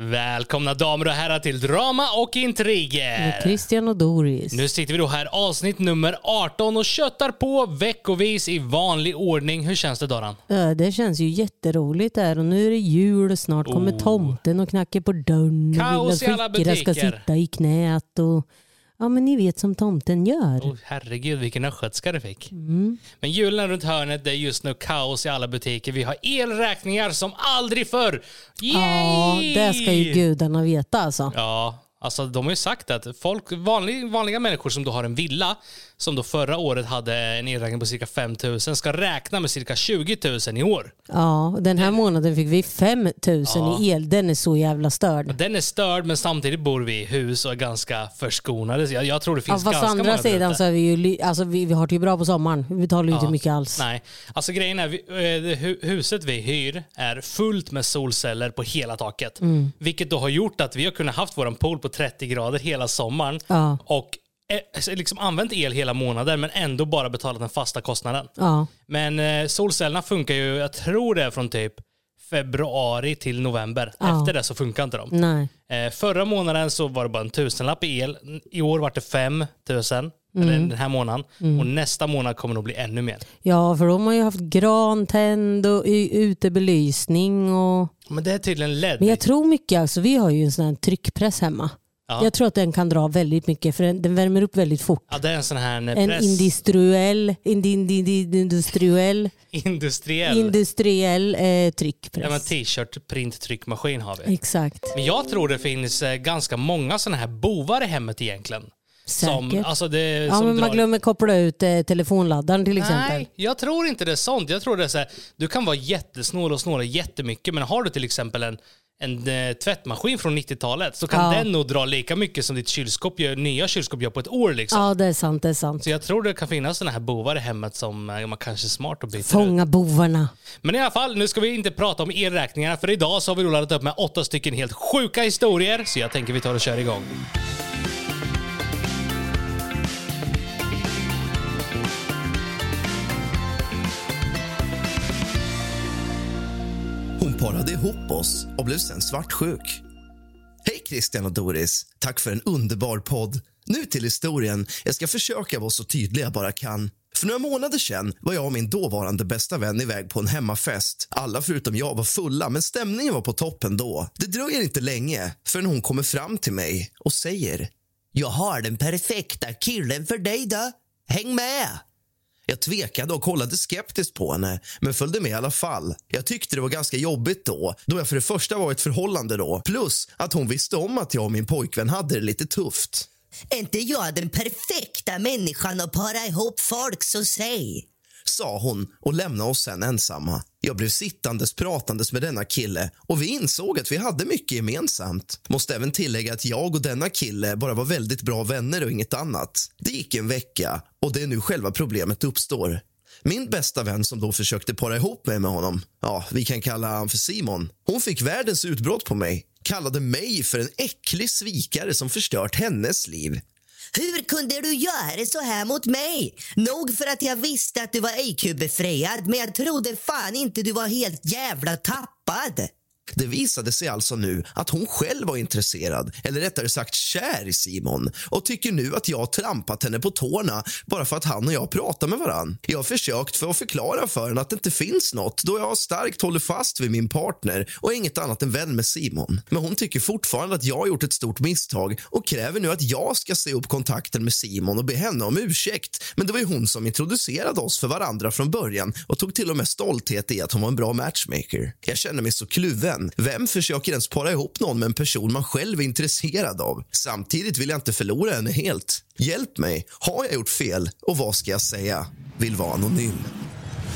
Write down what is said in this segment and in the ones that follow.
Välkomna damer och herrar till Drama och Intriger. Christian och Doris. Nu sitter vi då här avsnitt nummer 18 och köttar på veckovis i vanlig ordning. Hur känns det Daran? Ja, det känns ju jätteroligt där och nu är det jul och snart kommer Oh. tomten och knackar på dörren och Kaos vill i alla flickorna ska butiker. sitta i knät och ja men ni vet som tomten gör. Oh, herregud vilken östgötska du fick. Mm. Men julen runt hörnet, det är just nu kaos i alla butiker. Vi har elräkningar som aldrig förr. Ja, Yay! det ska ju gudarna veta alltså. Ja, alltså de har ju sagt att folk, vanlig, vanliga människor som då har en villa, som då förra året hade en elräkning på cirka 5 000, ska räkna med cirka 20 000 i år. Ja, den här månaden fick vi 5 000 i el. Den är så jävla störd. Den är störd, men samtidigt bor vi i hus och är ganska förskonade. Jag, jag tror det Ja, finns fast å ganska andra många sidan så är vi ju, alltså vi, vi har det ju bra på sommaren. Vi betalar ju inte Ja. mycket alls. Nej, alltså grejen är, vi, eh, huset vi hyr är fullt med solceller på hela taket. Mm. Vilket då har gjort att vi har kunnat haft våran pool på 30 grader hela sommaren. Ja. Och liksom använt el hela månaden men ändå bara betalat den fasta kostnaden. Ja. Men eh, solcellerna funkar ju, jag tror det är från typ februari till november. Ja. Efter det så funkar inte de. Nej. Eh, förra månaden så var det bara en tusenlapp i el. I år var det fem tusen. Mm. Eller den här månaden. Och nästa månad kommer det nog bli ännu mer. Ja, för de har ju haft grantänd och utebelysning och... Men det är tydligen LED. Men jag tror mycket, alltså vi har ju en sån här tryckpress hemma. Ja. Jag tror att den kan dra väldigt mycket för den, den värmer upp väldigt fort. Ja, det är en sån här eh, En press... industriell, indi, indi, indi, industriell, industriell. industriell eh, ja, men tryckpress. t-shirt printtryckmaskin har vi. Exakt. Men jag tror det finns eh, ganska många såna här bovar i hemmet egentligen. Som, Säkert. alltså det, Ja, som men man drar- glömmer koppla ut eh, telefonladdaren till exempel. Nej, jag tror inte det är sånt. Jag tror det är så här, du kan vara jättesnål och snåla jättemycket, men har du till exempel en, en eh, tvättmaskin från 90-talet så kan Ja. den nog dra lika mycket som ditt kylskåp gör, nya kylskåp gör på ett år. Liksom. Ja, det är sant. Det är sant. Så jag tror det kan finnas såna här bovar i hemmet som eh, man kanske är smart att byta ut. Fånga bovarna. Men i alla fall, nu ska vi inte prata om elräkningarna för idag så har vi då laddat upp med åtta stycken helt sjuka historier. Så jag tänker vi tar och kör igång. Parade ihop oss och blev sen svartsjuk. Hej Christian och Doris. Tack för en underbar podd. Nu till historien. Jag ska försöka vara så tydlig jag bara kan. För några månader sedan var jag och min dåvarande bästa vän iväg på en hemmafest. Alla förutom jag var fulla, men stämningen var på toppen då. Det dröjer inte länge förrän hon kommer fram till mig och säger Jag har den perfekta killen för dig då. Häng med! Jag tvekade och kollade skeptiskt på henne, men följde med i alla fall. Jag tyckte det var ganska jobbigt då, då jag för det första var i ett förhållande då, plus att hon visste om att jag och min pojkvän hade det lite tufft. Är inte jag den perfekta människan att para ihop folk, så säg. Sa hon och lämnade oss sen ensamma. Jag blev sittandes pratandes med denna kille och vi insåg att vi hade mycket gemensamt. Måste även tillägga att jag och denna kille bara var väldigt bra vänner och inget annat. Det gick en vecka och det är nu själva problemet uppstår. Min bästa vän som då försökte para ihop mig med honom, ja, vi kan kalla han för Simon. Hon fick världens utbrott på mig. Kallade mig för en äcklig svikare som förstört hennes liv. Hur kunde du göra så här mot mig? Nog för att jag visste att du var IQ-befriad, men jag trodde fan inte du var helt jävla tappad. Det visade sig alltså nu att hon själv var intresserad, eller rättare sagt kär i Simon och tycker nu att jag trampat henne på tårna bara för att han och jag pratar med varann. Jag har försökt för att förklara för henne att det inte finns något då jag starkt håller fast vid min partner och är inget annat än vän med Simon. Men hon tycker fortfarande att jag har gjort ett stort misstag och kräver nu att jag ska se upp kontakten med Simon och be henne om ursäkt. Men det var ju hon som introducerade oss för varandra från början och tog till och med stolthet i att hon var en bra matchmaker. Jag känner mig så kluven. Vem försöker ens para ihop någon med en person man själv är intresserad av? Samtidigt vill jag inte förlora henne helt. Hjälp mig. Har jag gjort fel? Och vad ska jag säga? Vill vara anonym.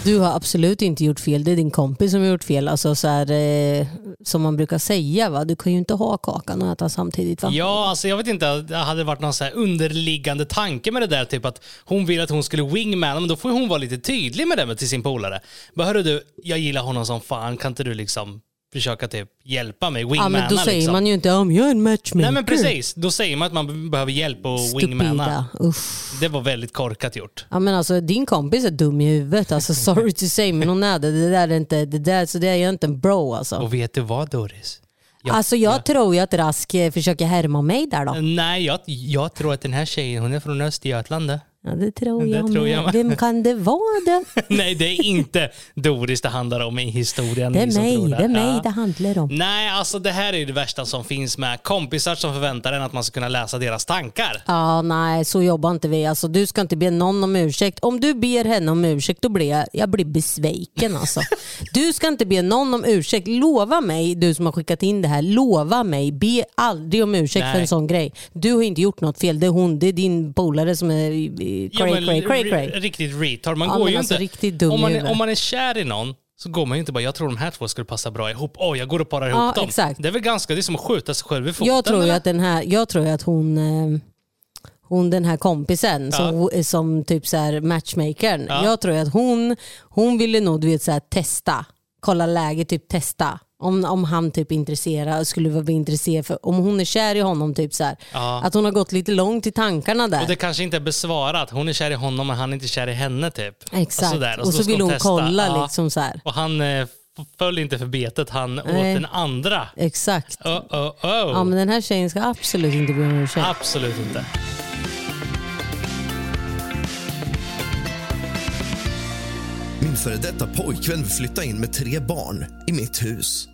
Du har absolut inte gjort fel, det är din kompis som har gjort fel. Alltså så här, eh, som man brukar säga, va? du kan ju inte ha kakan och äta samtidigt. Va? Ja, alltså jag vet inte, det hade varit någon så här underliggande tanke med det där, typ att hon vill att hon skulle wingmana, men då får hon vara lite tydlig med det med till sin polare. Bara hörru du, jag gillar honom som fan, kan inte du liksom försöka typ hjälpa mig, ja, wingmana men då säger liksom. man ju inte om jag är en matchmaker. Nej men precis, då säger man att man behöver hjälp wingmana. Stupida. Usch. Det var väldigt korkat gjort. Ja, men alltså, din kompis är dum i huvudet. Alltså, sorry to say, men hon är det. Det där är inte, det där, så det är ju inte en bro alltså. Och vet du vad Doris? Jag- alltså jag jag- tror ju att Rask eh, försöker härma mig där då. Nej, jag, jag tror att den här tjejen, hon är från Östergötland. Det. Ja, det tror Det jag, tror med. jag med. Vem kan det vara då? Nej, det är inte Doris det handlar om i historien. Det är mig, tror det är mig Ja. det handlar om. Nej, alltså det här är det värsta som finns med kompisar som förväntar en att man ska kunna läsa deras tankar. Ja, nej, så jobbar inte vi. Alltså, du ska inte be någon om ursäkt. Om du ber henne om ursäkt, då blir jag, jag blir besviken. Alltså. Du ska inte be någon om ursäkt. Lova mig, du som har skickat in det här, lova mig, be aldrig om ursäkt Nej. för en sån grej. Du har inte gjort något fel. Det är hon, det är din polare som är Ja, cray, cray, cray, cray. Riktigt retard. Man Ja, går ju alltså inte... om, man är, om man är kär i någon så går man ju inte bara, jag tror de här två skulle passa bra ihop. Åh, jag går och parar Ja, ihop dem. exakt. Det är väl ganska, det är som att skjuta sig själv i foten. Jag tror ju att den här, jag tror att hon, eh, hon den här kompisen som, som typ så här matchmakern. Ja. Jag tror att hon, hon ville nog du vet, så här, testa, kolla läget, typ testa. Om, om han typ intresserad, skulle vara intresserad för, om hon är kär i honom, typ så här, Ja. att hon har gått lite långt i tankarna där. Och det kanske inte är besvarat. Hon är kär i honom men han är inte kär i henne typ. Exakt, sådär. och, då så ska vill hon testa. kolla Ja. liksom så här. Och han eh, föll inte för betet, han åt Nej. den andra. Exakt. Oh, oh, oh. Ja men den här tjejen ska absolut inte be om ursäkt. Absolut inte. Min före detta pojkvän vill flytta in med tre barn i mitt hus.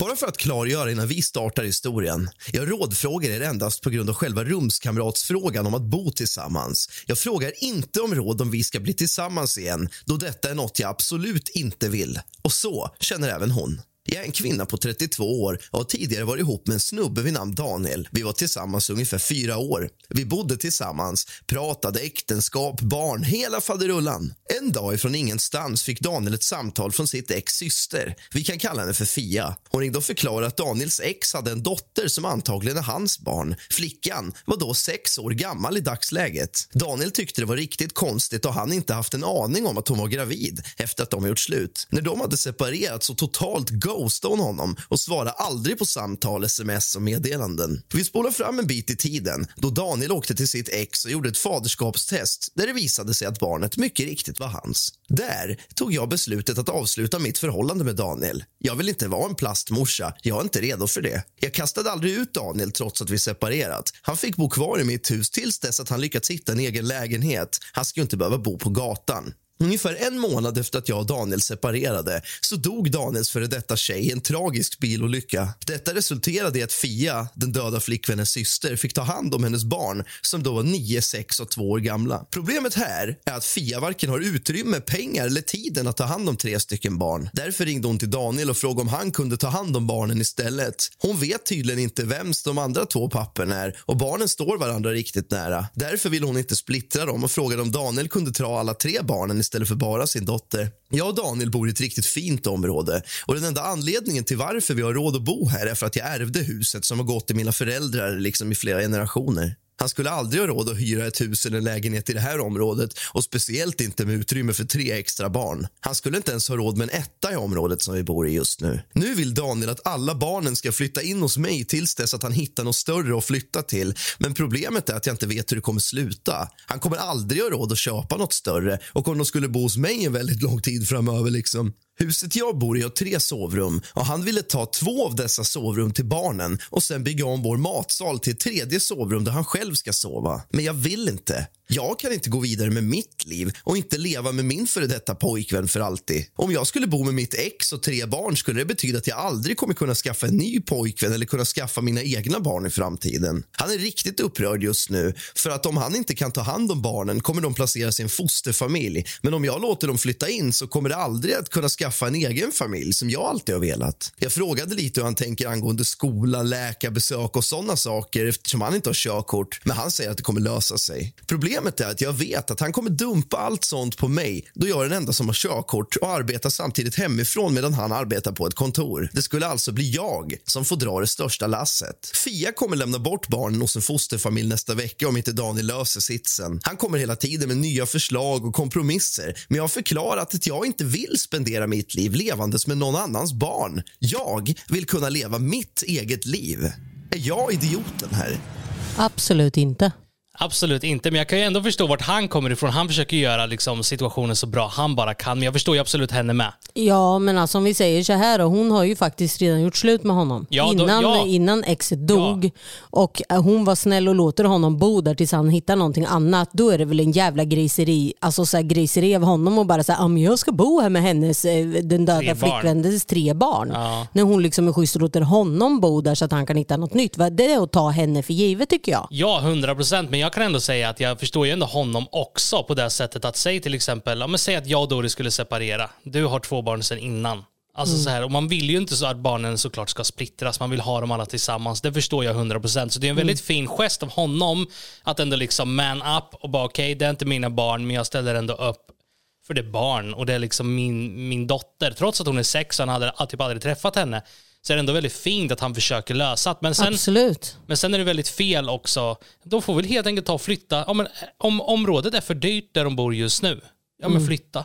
Bara för att klargöra innan vi startar historien. Jag rådfrågar er endast på grund av själva rumskamratsfrågan om att bo tillsammans. Jag frågar inte om råd om vi ska bli tillsammans igen då detta är något jag absolut inte vill. Och så känner även hon. Jag är en kvinna på 32 år och har tidigare varit ihop med en snubbe vid namn Daniel. Vi var tillsammans ungefär fyra år. Vi bodde tillsammans, pratade äktenskap, barn, hela faderullan. En dag ifrån ingenstans fick Daniel ett samtal från sitt ex syster. Vi kan kalla henne för Fia. Hon ringde och förklarade att Daniels ex hade en dotter som antagligen är hans barn. Flickan var då sex år gammal i dagsläget. Daniel tyckte det var riktigt konstigt och han inte haft en aning om att hon var gravid efter att de gjort slut. När de hade separerat så totalt ghostade hon honom och svarar aldrig på samtal, sms och meddelanden. Vi spolar fram en bit i tiden då Daniel åkte till sitt ex och gjorde ett faderskapstest där det visade sig att barnet mycket riktigt var hans. Där tog jag beslutet att avsluta mitt förhållande med Daniel. Jag vill inte vara en plastmorsa. Jag är inte redo för det. Jag kastade aldrig ut Daniel trots att vi separerat. Han fick bo kvar i mitt hus tills dess att han lyckats hitta en egen lägenhet. Han ska ju inte behöva bo på gatan. Ungefär en månad efter att jag och Daniel separerade så dog Daniels före detta tjej i en tragisk bilolycka. Detta resulterade i att Fia, den döda flickvännens syster, fick ta hand om hennes barn som då var 9, 6 och 2 år gamla. Problemet här är att Fia varken har utrymme, pengar eller tiden att ta hand om tre stycken barn. Därför ringde hon till Daniel och frågade om han kunde ta hand om barnen istället. Hon vet tydligen inte vems de andra två papporna är och barnen står varandra riktigt nära. Därför vill hon inte splittra dem och frågade om Daniel kunde ta alla tre barnen istället för bara sin dotter. Jag och Daniel bor i ett riktigt fint område och den enda anledningen till varför vi har råd att bo här är för att jag ärvde huset som har gått till mina föräldrar liksom i flera generationer. Han skulle aldrig ha råd att hyra ett hus eller en lägenhet i det här området och speciellt inte med utrymme för tre extra barn. Han skulle inte ens ha råd med en etta i området som vi bor i just nu. Nu vill Daniel att alla barnen ska flytta in hos mig tills dess att han hittar något större att flytta till. Men problemet är att jag inte vet hur det kommer sluta. Han kommer aldrig ha råd att köpa något större och om de skulle bo hos mig en väldigt lång tid framöver liksom Huset jag bor i har tre sovrum och han ville ta två av dessa sovrum till barnen och sen bygga om vår matsal till ett tredje sovrum där han själv ska sova. Men jag vill inte. Jag kan inte gå vidare med mitt liv och inte leva med min före detta pojkvän för alltid. Om jag skulle bo med mitt ex och tre barn skulle det betyda att jag aldrig kommer kunna skaffa en ny pojkvän eller kunna skaffa mina egna barn i framtiden. Han är riktigt upprörd just nu för att om han inte kan ta hand om barnen kommer de placeras i en fosterfamilj. Men om jag låter dem flytta in så kommer det aldrig att kunna skaffa skaffa en egen familj som jag alltid har velat. Jag frågade lite hur han tänker angående skola, läkarbesök och sådana saker eftersom han inte har körkort. Men han säger att det kommer lösa sig. Problemet är att jag vet att han kommer dumpa allt sånt på mig då jag är den enda som har körkort och arbetar samtidigt hemifrån medan han arbetar på ett kontor. Det skulle alltså bli jag som får dra det största lasset. Fia kommer lämna bort barnen hos en fosterfamilj nästa vecka om inte Daniel löser sitsen. Han kommer hela tiden med nya förslag och kompromisser men jag har förklarat att jag inte vill spendera mitt liv levandes med någon annans barn. Jag vill kunna leva mitt eget liv. Är jag idioten här? Absolut inte. Absolut inte, men jag kan ju ändå förstå vart han kommer ifrån. Han försöker göra liksom, situationen så bra han bara kan, men jag förstår ju absolut henne med. Ja, men alltså om vi säger så här då, hon har ju faktiskt redan gjort slut med honom. Ja, då- innan, ja. innan exet dog. Och eh, hon var snäll och låter honom bo där tills han hittar någonting annat. Då är det väl en jävla griseri, alltså så här griseri av honom och bara säga ah, men jag ska bo här med hennes, eh, den döda flickvännens tre barn. Ja. När hon liksom är schysst och låter honom bo där så att han kan hitta något nytt. Det är att ta henne för givet tycker jag. Ja, 100 procent. Men jag kan ändå säga att jag förstår ju ändå honom också på det sättet att säg till exempel, ja, men säg att jag och Doris skulle separera. Du har två barn sedan innan. Alltså så här, och man vill ju inte så att barnen såklart ska splittras, man vill ha dem alla tillsammans. Det förstår jag 100%. Så det är en väldigt fin gest av honom att ändå liksom man up och bara okej, det är inte mina barn, men jag ställer ändå upp för det barn och det är liksom min, min dotter. Trots att hon är sex och han hade typ aldrig träffat henne, så är det ändå väldigt fint att han försöker lösa det. Men sen, Absolut. men sen är det väldigt fel också. De får väl helt enkelt ta och flytta. Ja, men om området är för dyrt där de bor just nu, ja men flytta.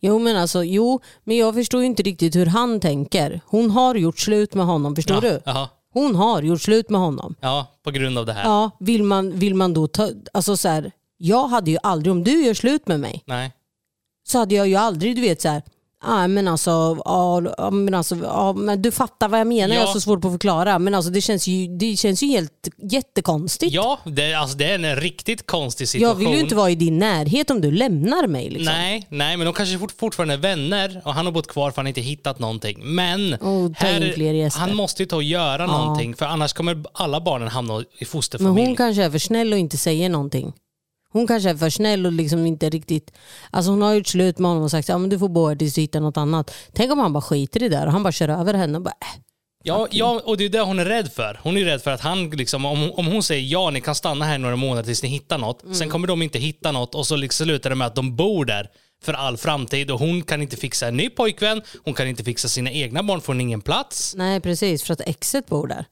Jo men alltså, jo, men jag förstår ju inte riktigt hur han tänker. Hon har gjort slut med honom, förstår du? Jaha. Hon har gjort slut med honom. Ja, på grund av det här. Ja, vill man, vill man då ta, alltså så här, jag hade ju aldrig, om du gör slut med mig, Nej. så hade jag ju aldrig, du vet så här, ah, men alltså, ja, ja, men alltså ja, men du fattar vad jag menar, Ja. jag har så svårt att förklara. Men alltså det känns ju, det känns ju helt jättekonstigt. Ja, det, alltså, det är en riktigt konstig jag situation. vill ju inte vara i din närhet om du lämnar mig. Liksom. Nej, nej, men de kanske fort, fortfarande är vänner och han har bott kvar för han inte hittat någonting. Men Oh, gäster. han måste ju ta och göra någonting för annars kommer alla barnen hamna i Men fosterfamilj. hon kanske är för snäll och inte säger någonting. Hon kanske är för snäll och liksom inte riktigt... Alltså hon har gjort slut med honom och sagt att ja, men du får bo här tills du hittar något annat. Tänk om han bara skiter i det där och han bara kör över henne och bara äh. Ja, ja, och det är det hon är rädd för. Hon är rädd för att han, liksom, om, om hon säger ja, ni kan stanna här några månader tills ni hittar något. Mm. Sen kommer de inte hitta något och så liksom slutar det med att de bor där för all framtid och hon kan inte fixa en ny pojkvän, hon kan inte fixa sina egna barn, får hon ingen plats. Nej precis, för att exet bor där.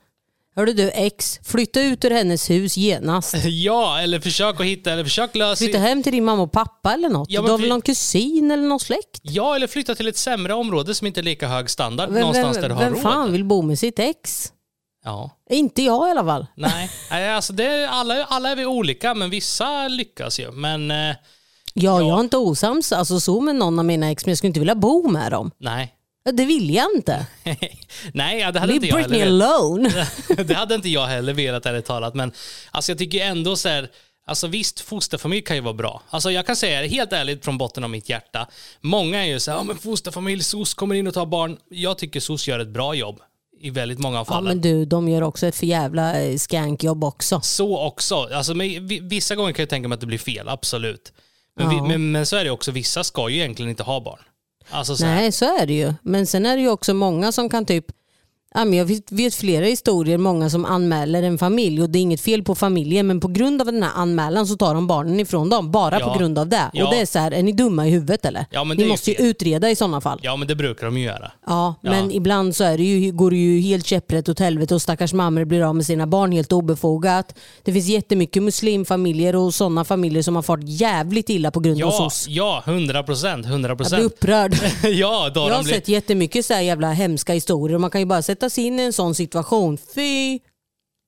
Hörde du ex, flytta ut ur hennes hus genast. Ja, eller försök att hitta, eller försök lösa... Flytta hem till din mamma och pappa eller något. Ja, du har väl någon kusin eller någon släkt? Ja, eller flytta till ett sämre område som inte är lika hög standard Vem, någonstans vem, där du har vem råd. fan vill bo med sitt ex? Ja. Inte jag i alla fall. Nej, Nej, alltså det är, alla, alla är vi olika, men vissa lyckas ju. Men eh, Ja, Ja. jag är inte osams alltså, så med någon av mina ex men jag skulle inte vilja bo med dem. nej. Det vill jag inte. nej, det hade Leave inte jag Britney heller alone. det hade inte jag heller velat ärligt talat. Men alltså, jag tycker ändå så här, alltså visst fosterfamilj kan ju vara bra. Alltså jag kan säga det helt ärligt från botten av mitt hjärta. Många är ju så här, ja men fosterfamilj, SOS kommer in och tar barn. Jag tycker SOS gör ett bra jobb i väldigt många av Ja, men du, de gör också ett för jävla eh, skankjobb också. Så också. Alltså, men, vi- vissa gånger kan jag tänka mig att det blir fel, absolut. Men, vi, Ja. men, men så är det också, vissa ska ju egentligen inte ha barn. Alltså, så Nej, så är det ju. Men sen är det ju också många som kan typ Ja, men jag vet, flera historier, många som anmäler en familj och det är inget fel på familjen men på grund av den här anmälan så tar de barnen ifrån dem. Bara Ja. på grund av det. Ja. Och det är så här, är ni dumma i huvudet eller? Ja, ni måste ju utreda i sådana fall. Ja, men det brukar de ju göra. Ja, men ibland så är det ju, går det ju helt käpprätt åt helvete och stackars mammor blir av med sina barn helt obefogat. Det finns jättemycket muslimfamiljer och sådana familjer som har fått jävligt illa på grund av Ja, SOS. ja, 100 procent. 100 Jag blir upprörd. ja, då Jag har blivit... sett jättemycket så här jävla hemska historier och man kan ju bara sätta sig in i en sån situation. Fy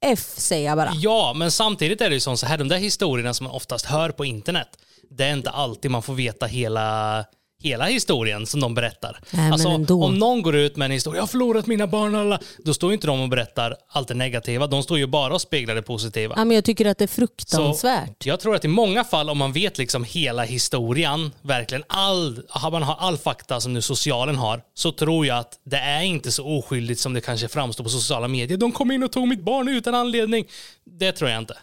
F säger jag bara. Ja, men samtidigt är det ju som så här, de där historierna som man oftast hör på internet, det är inte alltid man får veta hela, hela historien som de berättar. Nej, alltså, om någon går ut med en historia, jag har förlorat mina barn, alla, då står inte de och berättar allt det negativa, de står ju bara och speglar det positiva. Ja, men jag tycker att det är Så fruktansvärt. jag tror att i många fall, om man vet liksom hela historien, verkligen all, man har all fakta som nu socialen har, så tror jag att det är inte så oskyldigt som det kanske framstår på sociala medier. De kom in och tog mitt barn utan anledning. Det tror jag inte.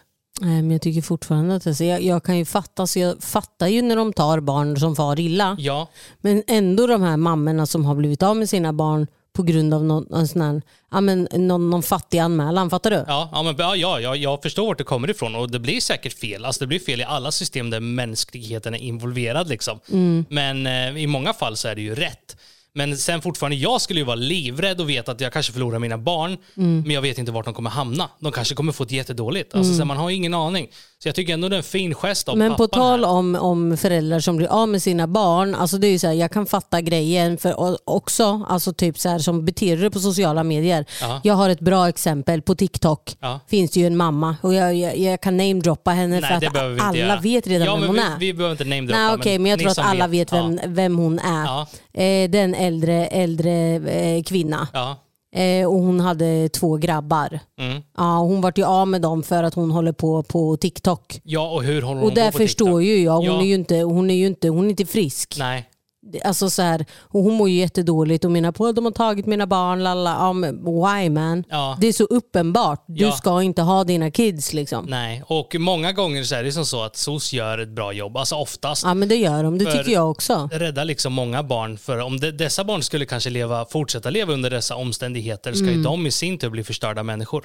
Nej, men jag tycker fortfarande att alltså, jag, jag kan ju fatta, så jag fattar ju när de tar barn som far illa. Ja, Men ändå de här mammorna som har blivit av med sina barn på grund av någon, en sån här, ja, men, någon, någon fattig anmälan, fattar du? ja, ja, men, ja, ja, jag förstår vart det kommer ifrån och det blir säkert fel. Alltså, det blir fel i alla system där mänskligheten är involverad. Liksom. Mm. Men eh, i många fall så är det ju rätt. Men sen fortfarande, jag skulle ju vara livrädd och veta att jag kanske förlorar mina barn, Mm. men jag vet inte vart de kommer hamna. De kanske kommer få det jättedåligt. Alltså, så man har ju ingen aning. Så jag tycker ändå det är en fin gest av Men på tal här. om, om föräldrar som blir av med sina barn, alltså det är så här, jag kan fatta grejen för också, alltså typ så här, som beter dig på sociala medier. Ja. Jag har ett bra exempel på TikTok. Ja. finns det ju en mamma och jag, jag, jag kan namedroppa henne Nej, för att alla göra. vet redan ja, vem hon vi, är. Vi behöver inte namedroppa. Nej, okej, men jag tror att alla vet vem, Ja. vem hon är. Ja. Eh, den äldre, äldre eh, kvinna. Ja. Eh, och hon hade två grabbar. Mm. Ja, hon vart ju av med dem för att hon håller på på TikTok. ja, och hur håller hon Och där på på förstår TikTok? ju jag, hon, Ja. är ju inte, hon, är ju inte, hon är inte frisk. Nej. Alltså så här, hon mår ju jättedåligt och menar på att de har tagit mina barn. Lalla. Men why man? Ja. Det är så uppenbart. Du Ja. ska inte ha dina kids liksom. Nej, och många gånger så är det som så att SOS gör ett bra jobb. Alltså oftast. Ja men det gör de, det tycker jag också. rädda liksom många barn. För om de, dessa barn skulle kanske leva, fortsätta leva under dessa omständigheter ska ju de i sin tur bli förstörda människor.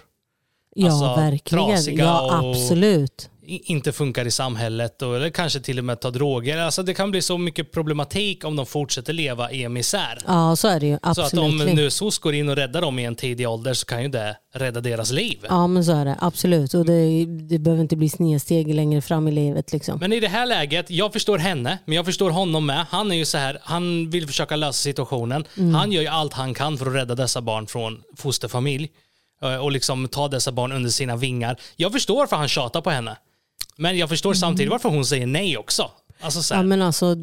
Ja alltså, verkligen. trasiga Ja och- absolut. I, inte funkar i samhället och, eller kanske till och med tar droger. Alltså det kan bli så mycket problematik om de fortsätter leva i en misär. Ja så är det ju. Så att om Absolut. nu SOS går in och räddar dem i en tidig ålder så kan ju det rädda deras liv. Ja men så är det. Absolut. Och det, det behöver inte bli snedsteg längre fram i livet. Liksom. Men i det här läget, jag förstår henne, men jag förstår honom med. Han är ju så här, han vill försöka lösa situationen. Mm. Han gör ju allt han kan för att rädda dessa barn från fosterfamilj och liksom ta dessa barn under sina vingar. Jag förstår varför han tjatar på henne. Men jag förstår samtidigt varför hon säger nej också. Alltså Mm. Ja men alltså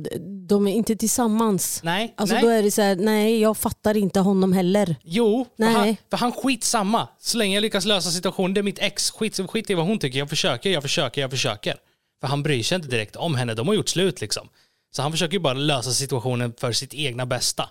de är inte tillsammans. nej, Alltså nej. då är det så här, nej jag fattar inte honom heller. Jo, för Nej. han, för han skit samma. Så länge jag lyckas lösa situationen, det är mitt ex, skit, skit i vad hon tycker. Jag försöker, jag försöker, jag försöker. För han bryr sig inte direkt om henne, de har gjort slut liksom. Så han försöker ju bara lösa situationen för sitt egna bästa.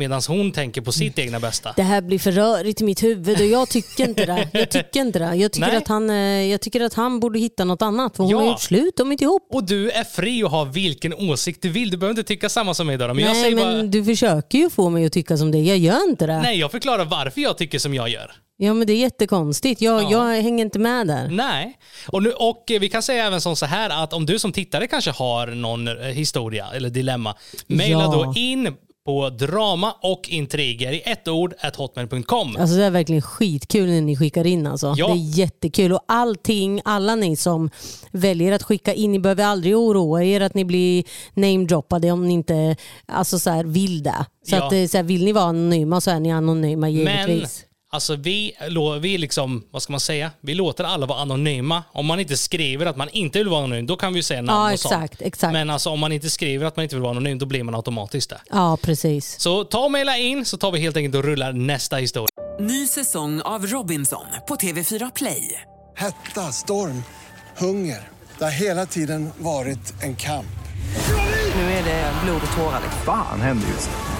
Medan hon tänker på sitt egna bästa. Det här blir för rörigt i mitt huvud och jag tycker inte det. Jag tycker inte det. Jag tycker, Nej. att han, eh, jag tycker att han borde hitta något annat. För hon Ja. har gjort slut, de är inte ihop. Och du är fri att ha vilken åsikt du vill. Du behöver inte tycka samma som mig Dara. Men nej men bara... du försöker ju få mig att tycka som det. Jag gör inte det. Nej, jag förklarar varför jag tycker som jag gör. Ja men det är jättekonstigt. Jag, Ja. jag hänger inte med där. Nej. Och, nu, och eh, vi kan säga även som så här att om du som tittare kanske har någon eh, historia eller dilemma, mejla Ja. då in på drama och intriger i ett ord at hotmail.com. Alltså det är verkligen skitkul när ni skickar in alltså. Ja. Det är jättekul och allting, alla ni som väljer att skicka in, ni behöver aldrig oroa er att ni blir namedroppade om ni inte alltså så här, vill det. Så Ja. att, eh, så här, vill ni vara anonyma så är ni anonyma Men givetvis. Alltså vi, vi liksom, vad ska man säga, vi låter alla vara anonyma. Om man inte skriver att man inte vill vara anonym, då kan vi säga namn Ja och sånt. exakt, exakt. Men alltså om man inte skriver att man inte vill vara anonym, då blir man automatiskt det. Ja precis. Så ta och mejla in så tar vi helt enkelt och rullar nästa historia. Ny säsong av Robinson på TV4 Play. Hetta, storm, hunger. Det har hela tiden varit en kamp. Nu är det blod och tårar. Fan händer just nu.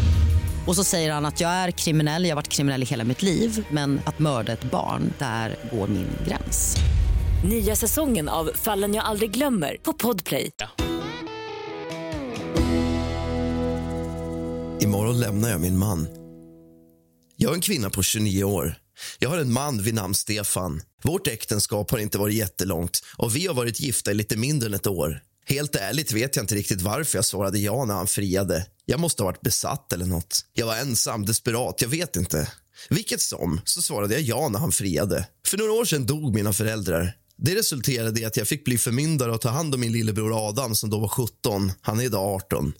Och så säger han att jag är kriminell, jag har varit kriminell i hela mitt liv men att mörda ett barn, där går min gräns. Nya säsongen av Fallen jag aldrig glömmer på Podplay. Imorgon lämnar jag min man. Jag är en kvinna på 29 år. Jag har en man vid namn Stefan. Vårt äktenskap har inte varit jättelångt och vi har varit gifta i lite mindre än ett år. Helt ärligt vet jag inte riktigt varför jag svarade ja när han friade. Jag måste ha varit besatt eller något. Jag var ensam, desperat, jag vet inte. Vilket som, så svarade jag ja när han friade. För några år sedan dog mina föräldrar. Det resulterade i att jag fick bli förmyndare och ta hand om min lillebror Adam som då var 17. Han är idag 18.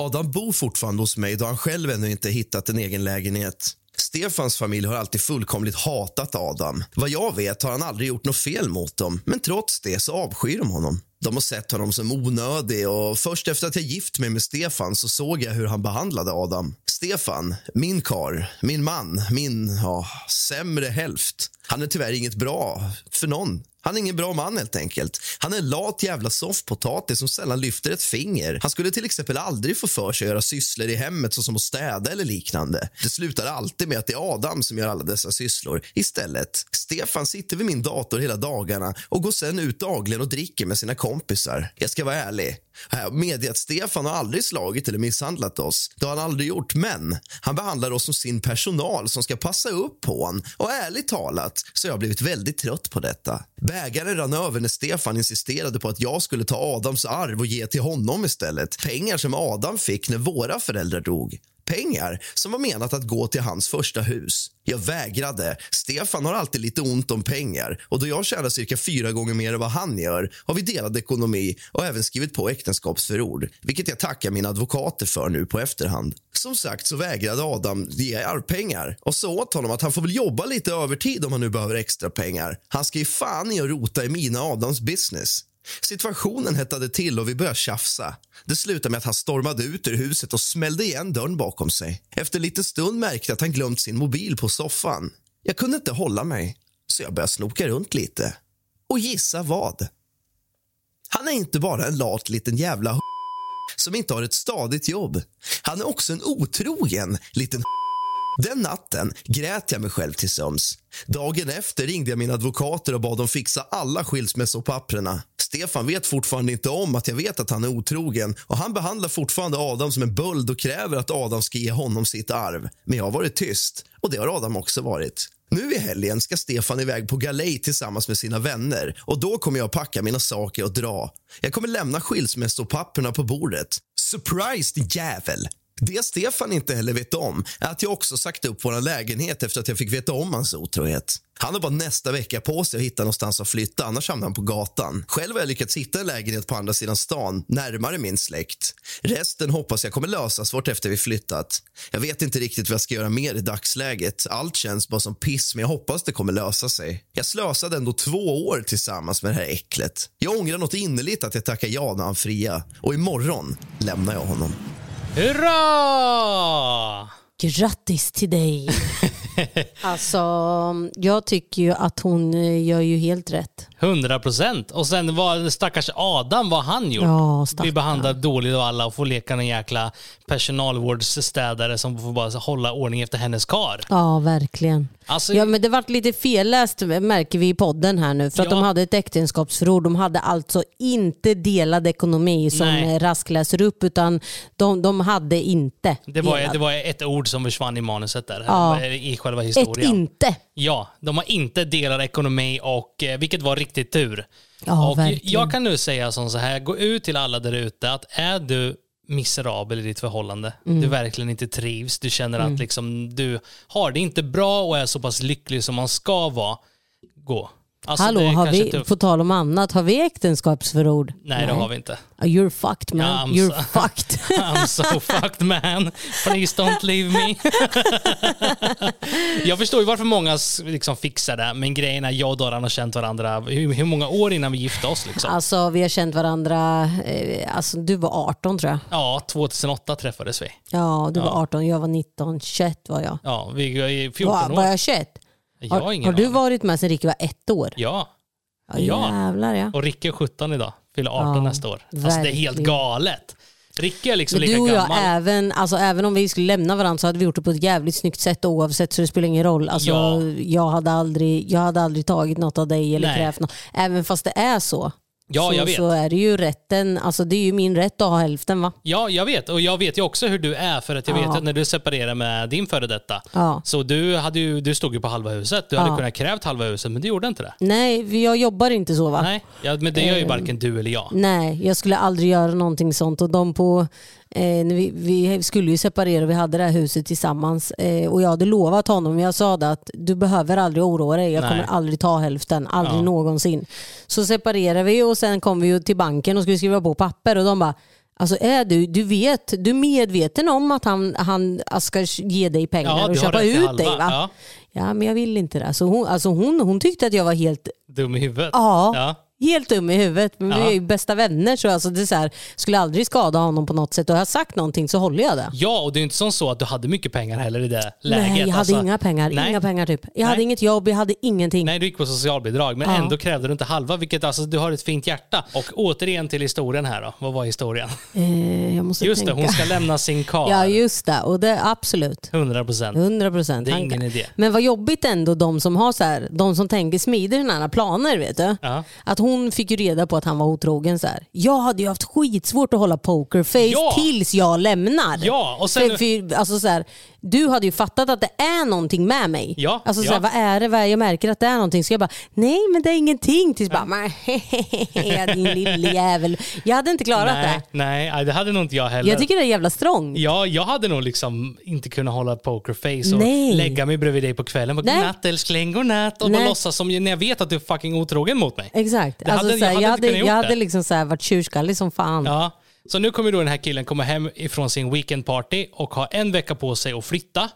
Adam bor fortfarande hos mig då han själv ännu inte hittat en egen lägenhet. Stefans familj har alltid fullkomligt hatat Adam. Vad jag vet har han aldrig gjort något fel mot dem, men trots det så avskyr de honom. De har sett honom som onödig och först efter att jag gift mig med Stefan så såg jag hur han behandlade Adam. Stefan, min kar, min man, min ja, sämre hälft. Han är tyvärr inget bra för någon. Han är ingen bra man helt enkelt. Han är en lat jävla soffpotatis som sällan lyfter ett finger. Han skulle till exempel aldrig få för sig att göra sysslor i hemmet såsom att städa eller liknande. Det slutar alltid med att det är Adam som gör alla dessa sysslor istället. Stefan sitter vid min dator hela dagarna och går sen ut dagligen och dricker med sina kompisar. Jag ska vara ärlig. Äh, Medge att Stefan har aldrig slagit eller misshandlat oss. Det har han aldrig gjort, men han behandlar oss som sin personal som ska passa upp på honom. Och ärligt talat så har jag blivit väldigt trött på detta. Bägaren rann över när Stefan insisterade på att jag skulle ta Adams arv och ge till honom istället. Pengar som Adam fick när våra föräldrar dog. Pengar som var menat att gå till hans första hus. Jag vägrade. Stefan har alltid lite ont om pengar och då jag tjänar cirka fyra gånger mer än vad han gör har vi delad ekonomi och även skrivit på äktenskapsförord, vilket jag tackar mina advokater för nu på efterhand. Som sagt så vägrade Adam ge arvpengar och sa åt honom att han får väl jobba lite övertid om han nu behöver extra pengar. Han ska ju fan i att rota i mina Adams business. Situationen hettade till och vi började tjafsa. Det slutade med att han stormade ut ur huset och smällde igen dörren bakom sig. Efter lite stund märkte jag att han glömt sin mobil på soffan. Jag kunde inte hålla mig, så jag började snoka runt lite. Och gissa vad? Han är inte bara en lat liten jävla som inte har ett stadigt jobb. Han är också en otrogen liten den natten grät jag mig själv till sömns. Dagen efter ringde jag mina advokater och bad dem fixa alla skilsmässopapperna. Stefan vet fortfarande inte om att jag vet att han är otrogen och han behandlar fortfarande Adam som en böld och kräver att Adam ska ge honom sitt arv. Men jag har varit tyst och det har Adam också varit. Nu i helgen ska Stefan iväg på galej tillsammans med sina vänner och då kommer jag packa mina saker och dra. Jag kommer lämna skilsmässopapperna på bordet. Surprise, jävel! Det Stefan inte heller vet om är att jag också sagt upp vår lägenhet efter att jag fick veta om hans otrohet. Han har bara nästa vecka på sig att hitta någonstans att flytta, annars hamnar han på gatan. Själv har jag lyckats hitta en lägenhet på andra sidan stan, närmare min släkt. Resten hoppas jag kommer lösas vart efter vi flyttat. Jag vet inte riktigt vad jag ska göra mer i dagsläget. Allt känns bara som piss, men jag hoppas det kommer lösa sig. Jag slösade ändå två år tillsammans med det här äcklet. Jag ångrar något innerligt att jag tackar ja när han fria. Och imorgon lämnar jag honom. Hurra! Grattis till dig. alltså, jag tycker ju att hon eh, gör ju helt rätt. 100 procent. Och sen var stackars Adam, vad han gjort. Ja, stackarn. behandlad dåligt av alla och får leka en jäkla personalvårdsstädare som får bara hålla ordning efter hennes kar. Ja, verkligen. Alltså, Ja, men det vart lite felläst märker vi i podden här nu. För att Ja. de hade ett äktenskapsförord. De hade alltså inte delad ekonomi som Nej. Rask läser upp, utan de, de hade inte det, var, delad. det var ett ord som försvann i manuset där, Ja. i själva Ett historien. inte. Ja, de har inte delad ekonomi och eh, vilket var riktigt tur. Ja, och verkligen. jag kan nu säga som så här, gå ut till alla där ute att är du miserabel i ditt förhållande, Mm. du verkligen inte trivs, du känner att liksom, du har det inte bra och är så pass lycklig som man ska vara, gå. Alltså, Hallå, har vi, på tal om annat, har vi äktenskapsförord? Nej, det har vi inte. Ah, You're fucked man. I'm You're so- fucked. I'm so fucked man. Please don't leave me. jag förstår ju varför många liksom fixar det, men grejen är jag och Doran har känt varandra hur, hur många år innan vi gifte oss? Liksom? Alltså vi har känt varandra, eh, alltså du var 18 tror jag. Ja, 2008 träffades vi. Ja, du Ja. var 18, jag var 19, 21 var jag. Ja, vi är 14 Var, år. var jag 21? Jag Har, har ingen har du aning. varit med sedan Ricky var ett år? Ja. Ja, Ja. jävlar ja. Och Ricke är 17 idag. Fyller 18 Ja, nästa år. Alltså det är helt verkligen. galet. Ricke är liksom Men lika du och jag, gammal. även, alltså, även om vi skulle lämna varandra så hade vi gjort det på ett jävligt snyggt sätt oavsett så det spelar ingen roll. Alltså, Ja. jag, hade aldrig, jag hade aldrig tagit något av dig eller Nej. krävt något. Även fast det är så. Ja, så, jag vet. så är det ju rätten, alltså det är ju min rätt att ha hälften va? Ja, jag vet. Och jag vet ju också hur du är. För att jag Ja. vet att när du separerade med din före detta, Ja. så du, hade ju, du stod ju på halva huset. Du Ja. hade kunnat krävt halva huset, men du gjorde inte det. Nej, jag jobbar inte så va? Nej, men det gör ju Eh, varken du eller jag. Nej, jag skulle aldrig göra någonting sånt. Och de på, vi, vi skulle ju separera och vi hade det här huset tillsammans. Eh, och jag hade lovat honom, jag sa det att du behöver aldrig oroa dig. Jag Nej. kommer aldrig ta hälften, aldrig Ja. någonsin. Så separerade vi och sen kom vi ju till banken och skulle skriva på papper och de bara Alltså är du, du vet, du är medveten om att han, han ska ge dig pengar Ja, och köpa ut dig va? Ja. Ja men jag vill inte det. Så hon, alltså hon, hon tyckte att jag var helt Dum i huvudet. Ja. ja. Helt dum i huvudet. Men vi Ja. är ju bästa vänner så alltså det är så här, skulle aldrig skada honom på något sätt. Och har jag sagt någonting så håller jag det. Ja, och det är inte som så att du hade mycket pengar heller i det läget. Nej, jag hade Alltså, inga pengar. nej. Inga pengar typ. Jag hade Nej. inget jobb, jag hade ingenting. Nej, du gick på socialbidrag, men Ja. ändå krävde du inte halva, vilket alltså, du har ett fint hjärta. Och återigen till historien här då. Vad var historien? Eh, jag måste Just det, tänka. hon ska lämna sin karl. Ja just det, och det absolut. 100 procent. 100 procent. Det är ingen idé. Men vad jobbigt ändå de som har så här, de som tänker smider såna här planer vet du. Ja. Att hon fick ju reda på att han var otrogen så här. Jag hade ju haft skitsvårt att hålla pokerface Ja. tills jag lämnar. Ja, och sen- för, för, alltså så här, du hade ju fattat att det är någonting med mig. Ja, Alltså så ja. vad är det? Vad är, jag märker att det är någonting. Så jag bara, nej men det är ingenting. Tills bara, "Men, din lille jävel. Jag hade inte klarat Nej, det. nej, det hade nog inte jag heller. Jag tycker det är jävla strångt. Ja, jag hade nog liksom inte kunnat hålla pokerface och Nej. lägga mig bredvid dig på kvällen. Nej. Godnatt älskling, godnatt. Och bara låtsas som när jag vet att du är fucking otrogen mot mig. Exakt. Det alltså, hade- så här, jag hade jag hade, jag hade liksom så här, varit tjurskallig som fan. Ja. Så nu kommer då den här killen komma hem ifrån sin weekendparty och ha en vecka på sig att flytta.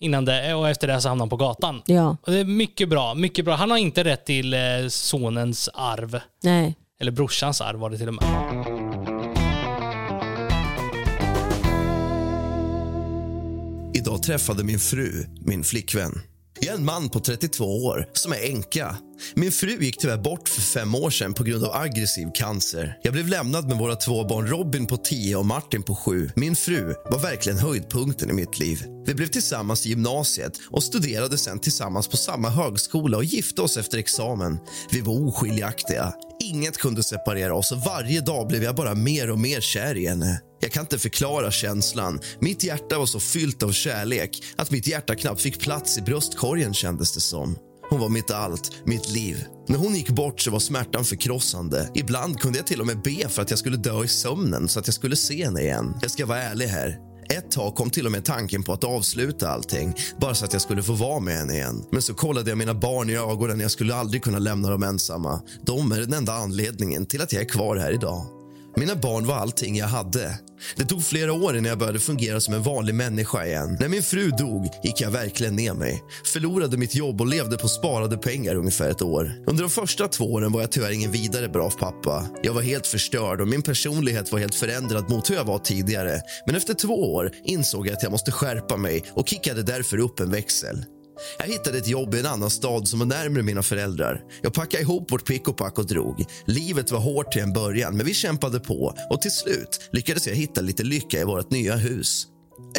Innan det, och efter det så hamnar han på gatan. Mm. Ja. Och det är mycket bra, mycket bra. Han har inte rätt till eh, sonens arv. Nej. Eller brorsans arv var det till och med. Idag träffade min fru min flickvän. Jag är en man på 32 år som är änka. Min fru gick tyvärr bort för fem år sedan på grund av aggressiv cancer. Jag blev lämnad med våra två barn Robin på 10 och Martin på 7. Min fru var verkligen höjdpunkten i mitt liv. Vi blev tillsammans i gymnasiet och studerade sen tillsammans på samma högskola och gifte oss efter examen. Vi var oskiljaktiga. Inget kunde separera oss och varje dag blev jag bara mer och mer kär i henne. Jag kan inte förklara känslan. Mitt hjärta var så fyllt av kärlek att mitt hjärta knappt fick plats i bröstkorgen kändes det som. Hon var mitt allt, mitt liv. När hon gick bort så var smärtan förkrossande. Ibland kunde jag till och med be för att jag skulle dö i sömnen så att jag skulle se henne igen. Jag ska vara ärlig här. Ett tag kom till och med tanken på att avsluta allting bara så att jag skulle få vara med henne igen. Men så kollade jag mina barn i ögonen. Jag skulle aldrig kunna lämna dem ensamma. De är den enda anledningen till att jag är kvar här idag. Mina barn var allting jag hade. Det tog flera år innan jag började fungera som en vanlig människa igen. När min fru dog gick jag verkligen ner mig. Förlorade mitt jobb och levde på sparade pengar ungefär ett år. Under de första två åren var jag tyvärr ingen vidare bra pappa. Jag var helt förstörd och min personlighet var helt förändrad mot hur jag var tidigare. Men efter två år insåg jag att jag måste skärpa mig och kickade därför upp en växel. Jag hittade ett jobb i en annan stad som var närmare mina föräldrar. Jag packade ihop vårt pick och pack och drog. Livet var hårt till en början, men vi kämpade på och till slut lyckades jag hitta lite lycka i vårt nya hus.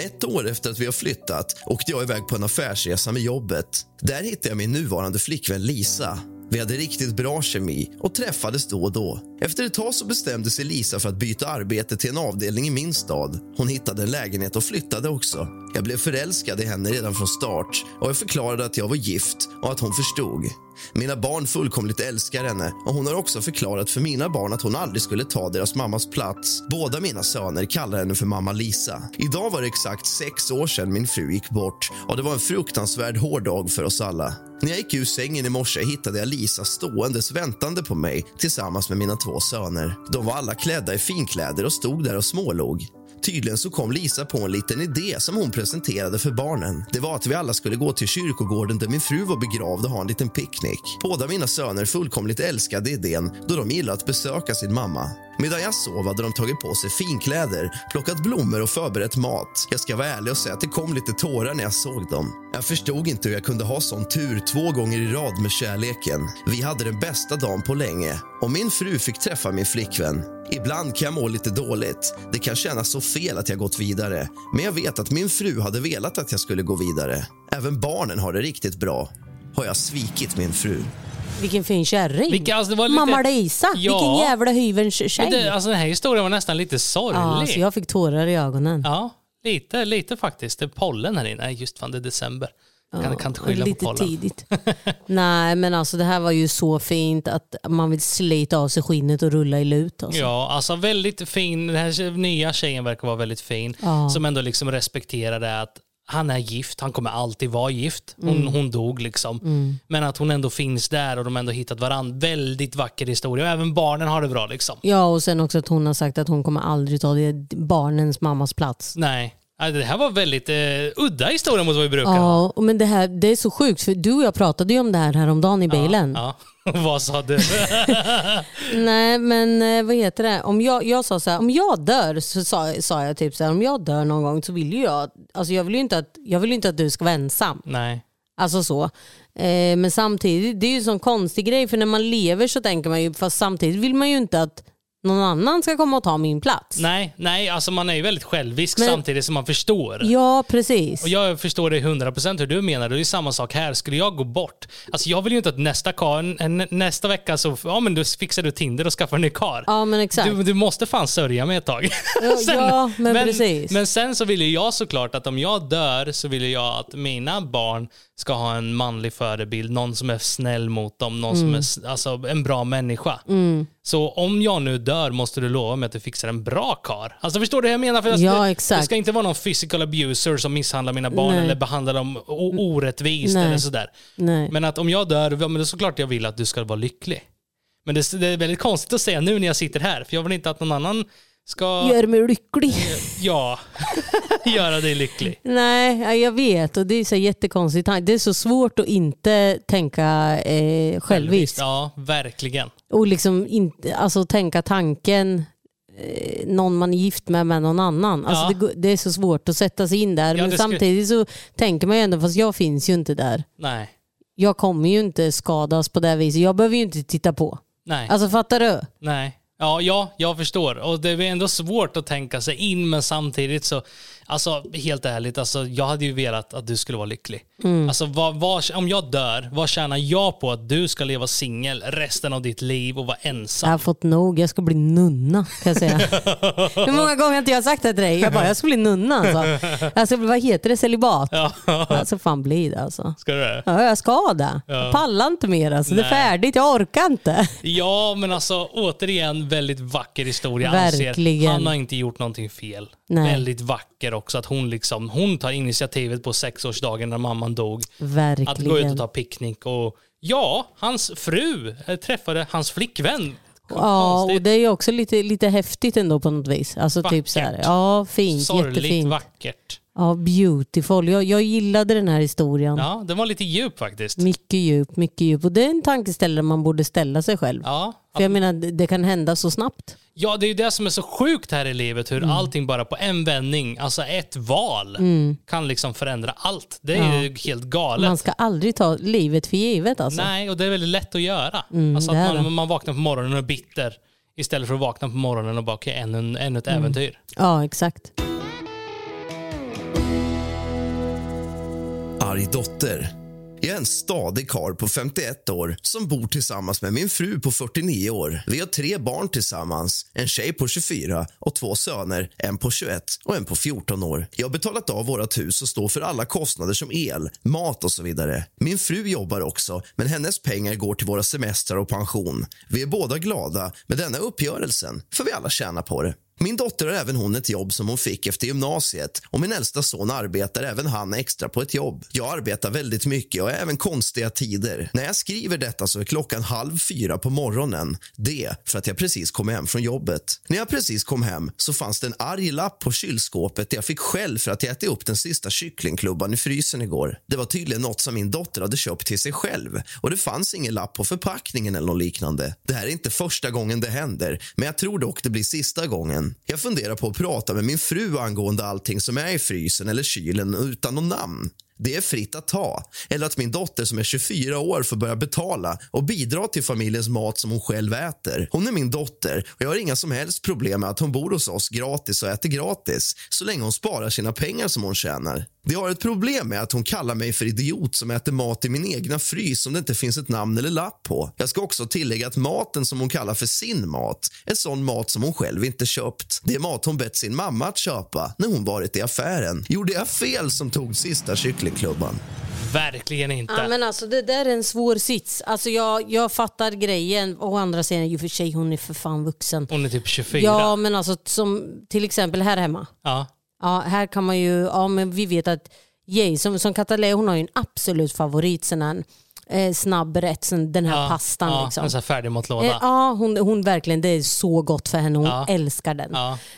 Ett år efter att vi har flyttat åkte jag iväg på en affärsresa med jobbet. Där hittade jag min nuvarande flickvän Lisa. Vi hade riktigt bra kemi och träffades då och då. Efter ett tag så bestämde sig Lisa för att byta arbete till en avdelning i min stad. Hon hittade en lägenhet och flyttade också. Jag blev förälskad i henne redan från start och jag förklarade att jag var gift och att hon förstod. Mina barn fullkomligt älskar henne och hon har också förklarat för mina barn att hon aldrig skulle ta deras mammas plats. Båda mina söner kallar henne för mamma Lisa. Idag var det exakt sex år sedan min fru gick bort och det var en fruktansvärd hård dag för oss alla. När jag gick ur sängen i morse hittade jag Lisa ståendes väntande på mig tillsammans med mina två söner. De var alla klädda i finkläder och stod där och smålog. Tydligen så kom Lisa på en liten idé som hon presenterade för barnen. Det var att vi alla skulle gå till kyrkogården där min fru var begravd och ha en liten picknick. Båda mina söner fullkomligt älskade idén då de gillade att besöka sin mamma. Medan jag sov hade de tagit på sig finkläder, plockat blommor och förberett mat. Jag ska vara ärlig och säga att det kom lite tårar när jag såg dem. Jag förstod inte hur jag kunde ha sån tur två gånger i rad med kärleken. Vi hade den bästa dagen på länge och min fru fick träffa min flickvän. Ibland kan jag må lite dåligt. Det kan kännas så fel att jag gått vidare. Men jag vet att min fru hade velat att jag skulle gå vidare. Även barnen har det riktigt bra. Har jag svikit min fru? Vilken fin kärring. Vilka, alltså, det var lite- Mamma Lisa, Ja. vilken jävla hyvens tjej. Det, alltså, den här historien var nästan lite sorglig. ja, alltså jag fick tårar i ögonen. Ja, lite, lite faktiskt. Det är pollen här inne. Nej, just fan det är december. Jag kan, kan inte skylla Lite på pollen. tidigt. Nej men alltså det här var ju så fint att man vill slita av sig skinnet och rulla i lut. Alltså. Ja, alltså väldigt fin. Den här nya tjejen verkar vara väldigt fin. Ja. Som ändå liksom respekterar det att han är gift, han kommer alltid vara gift. Hon, Mm. hon dog liksom. Men att hon ändå finns där och de ändå hittat varandra. Väldigt vacker historia. Och även barnen har det bra liksom. Ja och sen också att hon har sagt att hon kommer aldrig ta det barnens mammas plats. Nej, Alltså, det här var väldigt eh, udda historia mot vad vi brukar ha. Ja, men det, här, det är så sjukt för du och jag pratade ju om det här häromdagen i bilen. Ja. Vad sa du? Nej men eh, vad heter det, om jag, jag sa så här, om jag dör så sa, sa jag typ så här, om jag dör någon gång så vill ju jag, alltså jag vill ju inte att, jag vill inte att du ska vara ensam. Nej. Alltså så. Eh, men samtidigt, det är ju en sån konstig grej för när man lever så tänker man ju, fast samtidigt vill man ju inte att någon annan ska komma och ta min plats. Nej, nej, alltså man är ju väldigt självisk Men- samtidigt som man förstår. Ja precis. Och jag förstår det 100% hur du menar. Det är ju samma sak här. Skulle jag gå bort, alltså jag vill ju inte att nästa kar, nästa vecka så ja, men du fixar du Tinder och skaffar en ny kar. Ja men exakt. Du, du måste fan sörja mig ett tag. Ja, ja, men precis. Men sen så vill ju jag såklart att om jag dör så vill jag att mina barn ska ha en manlig förebild, någon som är snäll mot dem, någon som är alltså, en bra människa. Mm. Så om jag nu dör måste du lova mig att du fixar en bra kar. Alltså förstår du vad jag menar? För Ja, det, exakt. det ska inte vara någon physical abuser som misshandlar mina barn Nej. eller behandlar dem orättvist Nej. eller sådär. Nej. Men att om jag dör, ja, men det är såklart jag vill att du ska vara lycklig. Men det, det är väldigt konstigt att säga nu när jag sitter här, för jag vill inte att någon annan ska Gör mig lycklig. ja, göra dig lycklig. Nej, ja, jag vet och det är så jättekonstigt. Det är så svårt att inte tänka eh, själviskt. Ja, verkligen. Och liksom inte, alltså tänka tanken eh, någon man är gift med med någon annan. Alltså Ja. det, det är så svårt att sätta sig in där. Ja, men samtidigt så tänker man ju ändå, fast jag finns ju inte där. Nej. Jag kommer ju inte skadas på det viset. Jag behöver ju inte titta på. Nej. Alltså fattar du? Nej. Ja, ja, jag förstår. Och det är ändå svårt att tänka sig in, men samtidigt så, alltså helt ärligt, alltså, jag hade ju velat att du skulle vara lycklig. Mm. Alltså, vad, vad, om jag dör, vad tjänar jag på att du ska leva singel resten av ditt liv och vara Jag ensam? har fått nog. Jag ska bli nunna kan jag säga. Hur många gånger har inte jag sagt det till dig? Jag bara, jag ska bli nunna alltså. alltså vad heter det? Celibat? Ja, Alltså fan bli det alltså. ska du det? Ja, jag ska det. Ja. Jag pallar inte mer alltså. Det är färdigt, jag orkar inte. Ja, men alltså återigen väldigt vacker historia. Verkligen. Anser. Han har inte gjort någonting fel. Nej. Väldigt vacker också att hon liksom, hon tar initiativet på sexårsdagen när mamman dog. Verkligen. Att gå ut och ta picknick och ja, hans fru eh, träffade hans flickvän. Ja, och det är ju också lite, lite häftigt ändå på något vis. Alltså typ så här, Vackert. ja fint, Sorgligt jättefint. vackert. Ja, beautiful. Jag, jag gillade den här historien. Ja, den var lite djup faktiskt. Mycket djup, mycket djup. Och det är en tankeställare man borde ställa sig själv. Ja, För jag menar, det kan hända så snabbt. ja, det är ju det som är så sjukt här i livet, hur Mm. allting bara på en vändning, alltså ett val, kan liksom förändra allt. Det är Ja. ju helt galet. Man ska aldrig ta livet för givet alltså. Nej, och det är väldigt lätt att göra. Mm, alltså att man, man vaknar på morgonen och är bitter istället för att vakna på morgonen och bara, okej, ännu, en- ännu ett Mm. äventyr. Ja, exakt. Arg dotter. Jag är en stadig karl på 51 år som bor tillsammans med min fru på 49 år. Vi har tre barn tillsammans, en tjej på 24 och två söner, en på 21 och en på 14 år. Jag har betalat av vårt hus och står för alla kostnader som el, mat och så vidare. Min fru jobbar också, men hennes pengar går till våra semestrar och pension. Vi är båda glada med denna uppgörelsen, för vi alla tjänar på det. Min dotter har även hon ett jobb som hon fick efter gymnasiet och min äldsta son arbetar även han extra på ett jobb. Jag arbetar väldigt mycket och även konstiga tider. När jag skriver detta så är klockan halv fyra på morgonen. Det för att jag precis kom hem från jobbet. När jag precis kom hem så fanns det en arg lapp på kylskåpet där jag fick skäll för att jag ätit upp den sista kycklingklubban i frysen igår. Det var tydligen något som min dotter hade köpt till sig själv och det fanns ingen lapp på förpackningen eller något liknande. Det här är inte första gången det händer, men jag tror dock det blir sista gången. Jag funderar på att prata med min fru angående allting som är i frysen eller kylen utan något namn. Det är fritt att ta. Eller att min dotter som är 24 år får börja betala och bidra till familjens mat som hon själv äter. Hon är min dotter och jag har inga som helst problem med att hon bor hos oss gratis och äter gratis så länge hon sparar sina pengar som hon tjänar. Det har ett problem med att hon kallar mig för idiot som äter mat i min egna frys som det inte finns ett namn eller lapp på. Jag ska också tillägga att maten som hon kallar för sin mat är sån mat som hon själv inte köpt. Det är mat hon bett sin mamma att köpa när hon varit i affären. Gjorde jag fel som tog sista kycklingklubban? Verkligen inte. Ja, men alltså, det där är en svår sits. Alltså, jag, jag fattar grejen. Å andra sidan, ju för sig hon är för fan vuxen. Hon är typ 24. Ja, men alltså som till exempel här hemma. Ja. Ja, här kan man ju, ja men vi vet att Jason, som Katalé, hon har ju en absolut favorit, här, eh, snabb rätt, sån, den här ja, pastan. ja, liksom. En sån här färdigmatlåda. Eh, ja, hon, hon verkligen, det är så gott för henne. Hon Ja. älskar den.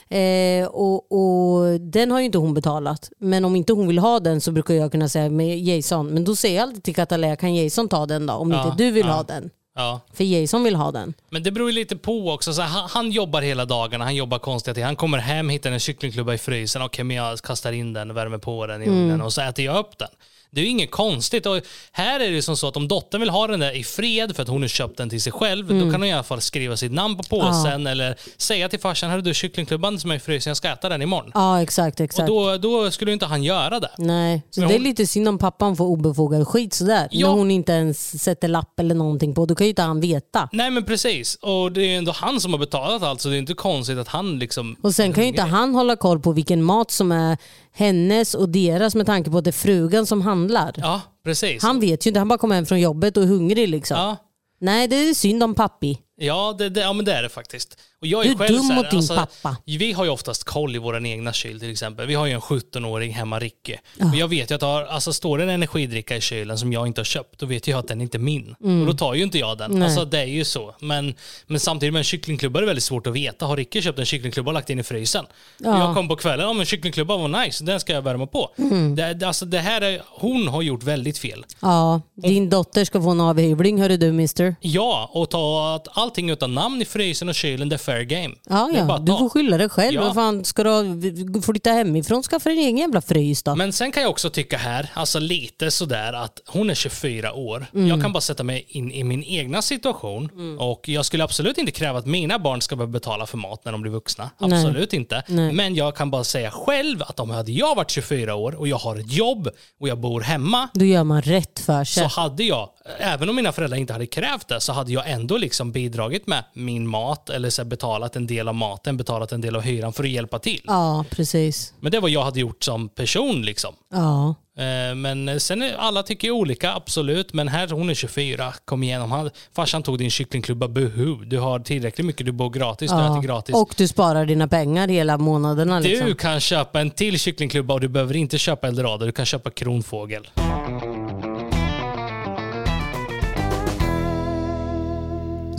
Eh, och, och Den har ju inte hon betalat. Men om inte hon vill ha den så brukar jag kunna säga med Jason. Men då säger jag alltid till Katalea, kan Jason ta den då? Om inte du vill ha den. Ja. För Jason vill ha den. Men det beror ju lite på också. Så han, han jobbar hela dagarna, han jobbar konstiga tider. Han kommer hem, hittar en kycklingklubba i frysen. Okej, men jag kastar in den, värmer på den i Mm. ugnen och så äter jag upp den. Det är ju inget konstigt. Och här är det ju som så att om dottern vill ha den där i fred för att hon har köpt den till sig själv, Mm. då kan hon i alla fall skriva sitt namn på påsen eller säga till farsan, hörru du, kycklingklubban som är i frysen, jag ska äta den imorgon. Ja, exakt. Och exakt. då, då skulle ju inte han göra det. Nej, så Men det är hon- lite synd om pappan får obefogad skit sådär. Ja. När hon inte ens sätter lapp eller någonting på. Då kan ju inte han veta. Nej men precis. Och det är ändå han som har betalat allt så det är inte konstigt att han liksom... Och sen kan ju inte han hålla koll på vilken mat som är hennes och deras med tanke på att det är frugan som handlar. Ja, precis. Han vet ju inte, han bara kommer hem från jobbet och är hungrig liksom. Ja. Nej, det är synd om pappi. Ja, det, det, ja, men det är det faktiskt. Och jag Du är är själv dum här, mot din pappa. Vi har ju oftast koll i vår egna kyl till exempel. Vi har ju en 17-åring hemma, Ricky. Och jag vet ju att har, alltså, står det en energidricka i kylen som jag inte har köpt, då vet jag att den inte är min. Och då tar ju inte jag den. Mm. Nej. Alltså, det är ju så. Men, men samtidigt med en kycklingklubba är det väldigt svårt att veta. Har Ricky köpt en kycklingklubba och lagt in i frysen? Ja. Jag kom på kvällen, ja men kycklingklubban var nice, den ska jag värma på. Mm. Det, alltså, det här är, hon har gjort väldigt fel. Ja, din dotter ska få en avhyvling hörru du mister. Ja, och ta att allting utan namn i frysen och kylen, det är fair game. Ja, Det är bara ja. att Du ta. får skylla dig själv. Ja. Vad fan, ska du flytta hemifrån? Skaffa din egen jävla frys då. Men sen kan jag också tycka här, alltså lite sådär att hon är 24 år. Mm. Jag kan bara sätta mig in i min egna situation och jag skulle absolut inte kräva att mina barn ska behöva betala för mat när de blir vuxna. Nej. Absolut inte. Nej. Men jag kan bara säga själv att om hade jag varit 24 år och jag har ett jobb och jag bor hemma Då gör man rätt för sig. så hade jag, även om mina föräldrar inte hade krävt det, så hade jag ändå liksom bidragit med min mat eller så betalat en del av maten, betalat en del av hyran för att hjälpa till. Ja, precis. Men det var jag hade gjort som person liksom. Ja. Eh, Men sen är alla tycker olika, absolut. Men här, hon är 24, kom igen. Han, farsan tog din kycklingklubba, buhu. Du har tillräckligt mycket, du bor gratis, du ja. äter gratis. Och du sparar dina pengar hela månaderna. du Liksom. kan köpa en till kycklingklubba och du behöver inte köpa eldorado, du kan köpa kronfågel.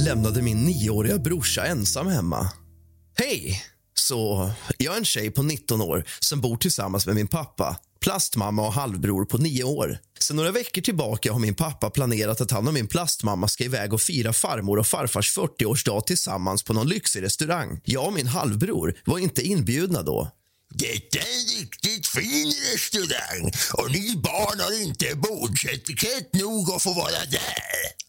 Lämnade min nioåriga brorsa ensam hemma. Hej! Så, jag är en tjej på 19 år som bor tillsammans med min pappa, plastmamma och halvbror på 9 år. Sen några veckor tillbaka har min pappa planerat att han och min plastmamma ska iväg och fira farmor och farfars 40-årsdag tillsammans på någon lyxig restaurang. Jag och min halvbror var inte inbjudna då. Detta är en riktigt fin restaurang och ni barn har inte bordsetikett nog att få vara där.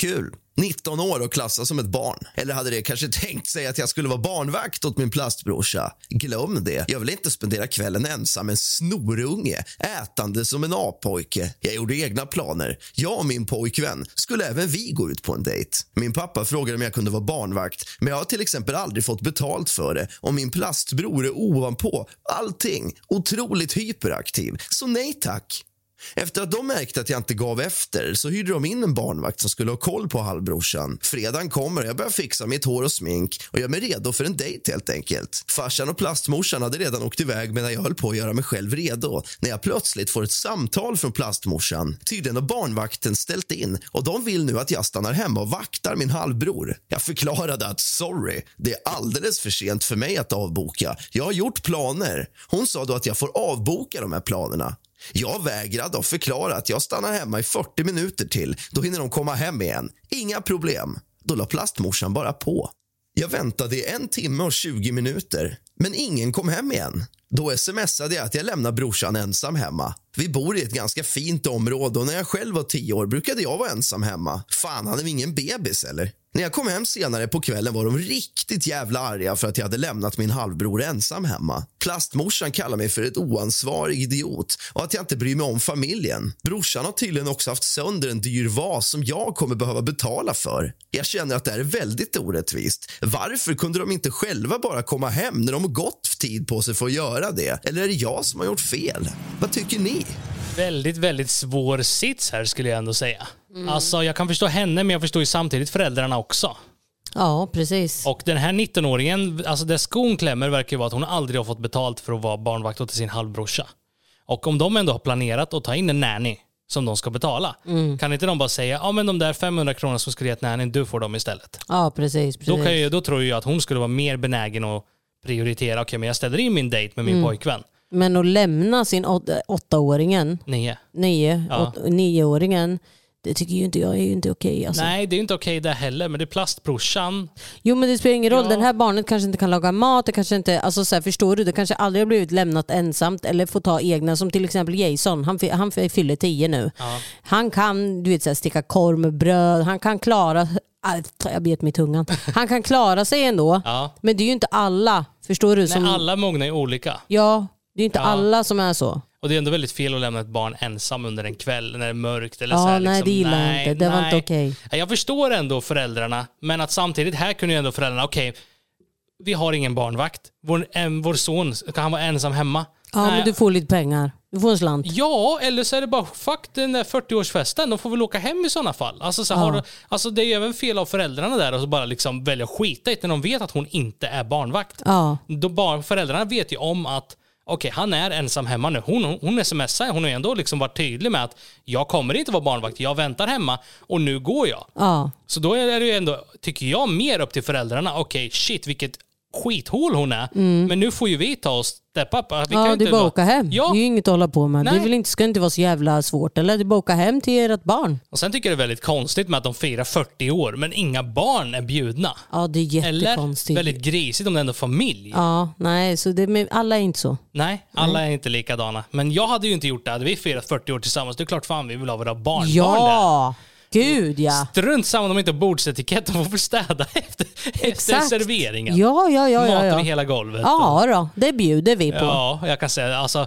Kul. 19 år och klassas som ett barn. Eller hade det kanske tänkt sig att jag skulle vara barnvakt åt min plastbrorsa? Glöm det. Jag vill inte spendera kvällen ensam med en snorunge, ätande som en apojke. Jag gjorde egna planer. Jag och min pojkvän skulle även vi gå ut på en dejt. Min pappa frågade om jag kunde vara barnvakt, men jag har till exempel aldrig fått betalt för det och min plastbror är ovanpå allting. Otroligt hyperaktiv. Så nej tack. Efter att de märkte att jag inte gav efter så hyrde de in en barnvakt som skulle ha koll på halvbrorsan. Fredagen kommer och jag börjar fixa mitt hår och smink och gör mig redo för en dejt helt enkelt. Farsan och plastmorsan hade redan åkt iväg medan jag höll på att göra mig själv redo när jag plötsligt får ett samtal från plastmorsan. Tydligen har barnvakten ställt in och de vill nu att jag stannar hemma och vaktar min halvbror. Jag förklarade att sorry, det är alldeles för sent för mig att avboka. Jag har gjort planer. Hon sa då att jag får avboka de här planerna. Jag vägrade och förklarade att jag stannar hemma i 40 minuter till. Då hinner de komma hem igen. Inga problem. Då la plastmorsan bara på. Jag väntade i en timme och 20 minuter, men ingen kom hem igen. Då smsade jag att jag lämnar brorsan ensam hemma. Vi bor i ett ganska fint område och när jag själv var tio år brukade jag vara ensam hemma. Fan, han är ingen bebis eller? När jag kom hem senare på kvällen var de riktigt jävla arga för att jag hade lämnat min halvbror ensam hemma. Plastmorsan kallar mig för ett oansvarig idiot och att jag inte bryr mig om familjen. Brorsan har tydligen också haft sönder en dyr vas som jag kommer behöva betala för. Jag känner att det här är väldigt orättvist. Varför kunde de inte själva bara komma hem när de gått tid på sig för att göra det? Eller är det jag som har gjort fel? Vad tycker ni? Väldigt, väldigt svår sits här skulle jag ändå säga. Mm. Alltså jag kan förstå henne men jag förstår ju samtidigt föräldrarna också. Ja, precis. Och den här 19-åringen, alltså där skon klämmer verkar ju vara att hon aldrig har fått betalt för att vara barnvakt åt sin halvbrorsa. Och om de ändå har planerat att ta in en nanny som de ska betala, Mm. kan inte de bara säga ja men de där 500 kronor som skulle gett nannyn, du får dem istället. Ja, precis. precis. Då, kan jag, då tror jag att hon skulle vara mer benägen att prioritera, okej men jag ställer in min dejt med min Mm. pojkvän. Men att lämna sin åt, åttaåringen, Nio. nio, Ja. åt, nioåringen Det tycker ju inte jag är ju inte okej. Alltså. Nej, det är inte okej där heller, men det är plastbrorsan. Jo men det spelar ingen roll, Ja. det här barnet kanske inte kan laga mat, det kanske inte, alltså så här, förstår du, det kanske aldrig har blivit lämnat ensamt eller får ta egna, som till exempel Jason, han, han fyller tio nu. Han kan du vet, så här, sticka korv med bröd, han kan klara, Aj, jag bet mig i tungan, han kan klara sig ändå. Ja. Men det är ju inte alla, förstår du? Som, Nej, alla mognar är olika. Ja, det är ju inte Ja. alla som är så. Och det är ändå väldigt fel att lämna ett barn ensam under en kväll när det är mörkt. Eller Ja, så här, nej, liksom. det gillar Nej, inte. Det var nej. inte okej. Ja, Jag förstår ändå föräldrarna, men att samtidigt här kunde ju ändå föräldrarna, okej, vi har ingen barnvakt. Vår, em, vår son, kan han vara ensam hemma? Ja Nej. men du får lite pengar, du får en slant. Ja, eller så är det bara fuck den där 40-årsfesten, de får väl åka hem i sådana fall. Alltså, så Ja. har, alltså det är ju även fel av föräldrarna där att bara liksom välja att skita i det när de vet att hon inte är barnvakt. Ja. Barn, föräldrarna vet ju om att okej, han är ensam hemma nu. Hon, hon smsar, hon har ändå liksom varit tydlig med att jag kommer inte vara barnvakt, jag väntar hemma och nu går jag. Ja. Så då är det ju ändå, tycker jag, mer upp till föräldrarna. Okej, shit vilket skithål hon är. Men nu får ju vi ta oss step up. Vi Mm. Ja, det är bara åka hem. Ja, Det är ju inget att hålla på med. Det Nej. är väl inte, ska inte vara så jävla svårt. Eller det är bara åka hem till ert barn. Och sen tycker jag det är väldigt konstigt med att de firar 40 år, men inga barn är bjudna. Ja, det är Eller jättekonstigt. väldigt grisigt om det är ändå familj. Ja, nej, så det, alla är inte så. Nej, alla är inte likadana. Men jag hade ju inte gjort det. Hade vi firat 40 år tillsammans, det är klart fan vi vill ha våra barnbarn där. Ja, gud ja. Strunt samma om de inte har bordsetikett, de får städa efter, efter serveringen. Ja, ja, ja. ja, Matar ja. vi hela golvet. Ja då, det bjuder vi på. Ja, jag kan säga alltså,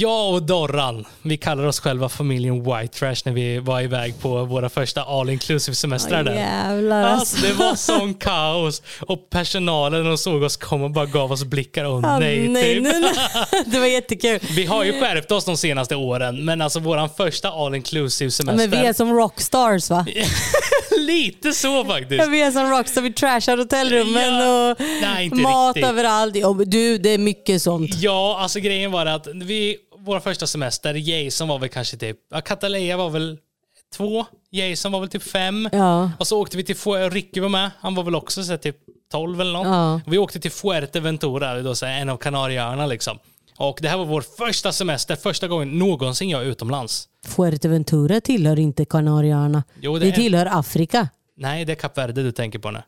jag och Dorran, vi kallar oss själva familjen White Trash när vi var iväg på våra första all inclusive semestrar Ja, där. alltså. alltså. det var sån kaos och personalen de såg oss komma bara gav oss blickar och Ja, nej, nej, typ. nej, nej. Det var jättekul. Vi har ju skärpt oss de senaste åren, men alltså våran första all inclusive Ja, semester. Men vi är som rockstars va? Lite så faktiskt. Ja, vi är som rockstars, vi trashar hotellrummen och Nej, mat riktigt. överallt. Ja, du, det är mycket sånt. Ja, alltså grejen var att vi, vår första semester, Jason var väl kanske typ, ja, Catalea var väl två, Jason var väl typ fem. Ja. Och så åkte vi till Fuerte, Ricky var med, han var väl också så här, typ 12 eller något. Ja. Vi åkte till Fuerteventura, då, så här, en av Kanarieöarna liksom. Och det här var vår första semester, första gången någonsin jag är utomlands. Fuerteventura tillhör inte Kanarieöarna. Det det är- tillhör Afrika. Nej, det är Kap Verde du tänker på nu.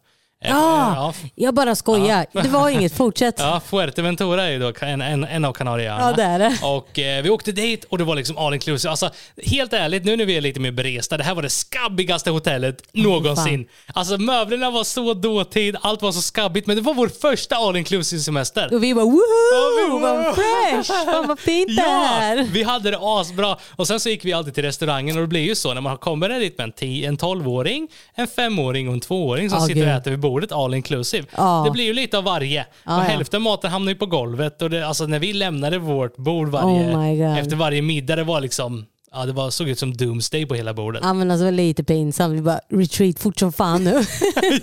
Ja, ja. jag bara skojar. Ja. Det var inget, fortsätt. Ja, Fuerteventura är ju då en, en, en av Kanarieöarna. Ja, det är det. Och eh, vi åkte dit och det var liksom all inclusive. Alltså, helt ärligt, nu när vi är lite mer beresta, det här var det skabbigaste hotellet någonsin. Alltså möblerna var så dåtid, allt var så skabbigt, men det var vår första all inclusive semester. Och vi bara woho, vad fresh, fan vad fint det Ja, är. vi hade det asbra. Och sen så gick vi alltid till restaurangen och det blir ju så när man kommer dit med en, tio- en 12-åring, en 5-åring och en 2-åring som Ja, sitter och gud. äter vid bordet all inclusive. Ja. Det blir ju lite av varje. Ja, och hälften av maten hamnar ju på golvet. Och det, alltså när vi lämnade vårt bord varje, Oh efter varje middag, det var liksom Ja, det var, såg ut som doomsday på hela bordet. Ja men alltså det var lite pinsamt. Vi bara retreat fort som fan nu.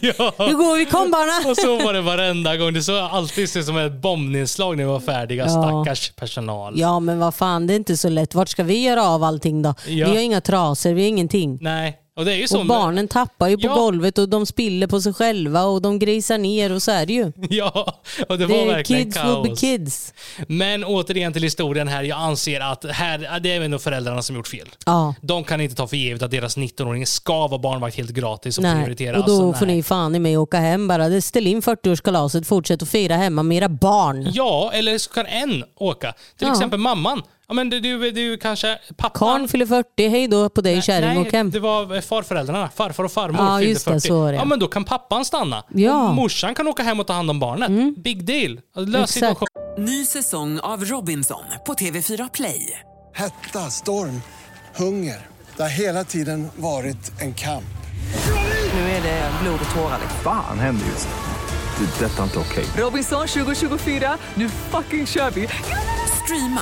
ja. Nu går vi, kom barna. Och så var det varenda gång. Det såg alltid ut som ett bombnedslag när vi var färdiga. Ja. Stackars personal. Ja men vad fan det är inte så lätt. Vart ska vi göra av allting då? Ja. Vi har inga trasor, vi har ingenting. Nej, och det är ju så. Och barnen tappar ju på Ja. golvet och de spiller på sig själva och de grisar ner och så är det ju. Ja, och det Det var verkligen kids kaos. will be kids. Men återigen till historien här. Jag anser att här, det är ändå föräldrarna som gjort fel. Ja. De kan inte ta för givet att deras 19-åring ska vara barnvakt helt gratis och Nej. prioritera. Och då Alltså, får nej. ni fan i mig åka hem bara. Ställ in 40-årskalaset, fortsätt att fira hemma med era barn. Ja, eller så kan en åka. Till Ja. exempel mamman. Ja, men du, du, du kanske pappan. Karn fyller 40, hej då på dig kärring, åk hem. det var farföräldrarna. Farfar och farmor Ja, fyllde just det, 40. så var det. Ja, men då kan pappan stanna. Ja. Mm. Och morsan kan åka hem och ta hand om barnet. Big deal. Lös Exakt. situation. Ny säsong av Robinson på TV4 Play. Hetta, storm, hunger. Det har hela tiden varit en kamp. Nu är det blod och tårar. Fan händer just det. Det är detta inte okej. Robinson 2024, nu fucking kör vi! Streama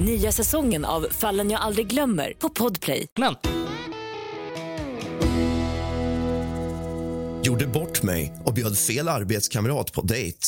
Nya säsongen av Fallen jag aldrig glömmer på Podplay. Men. Gjorde bort mig och bjöd fel arbetskamrat på dejt.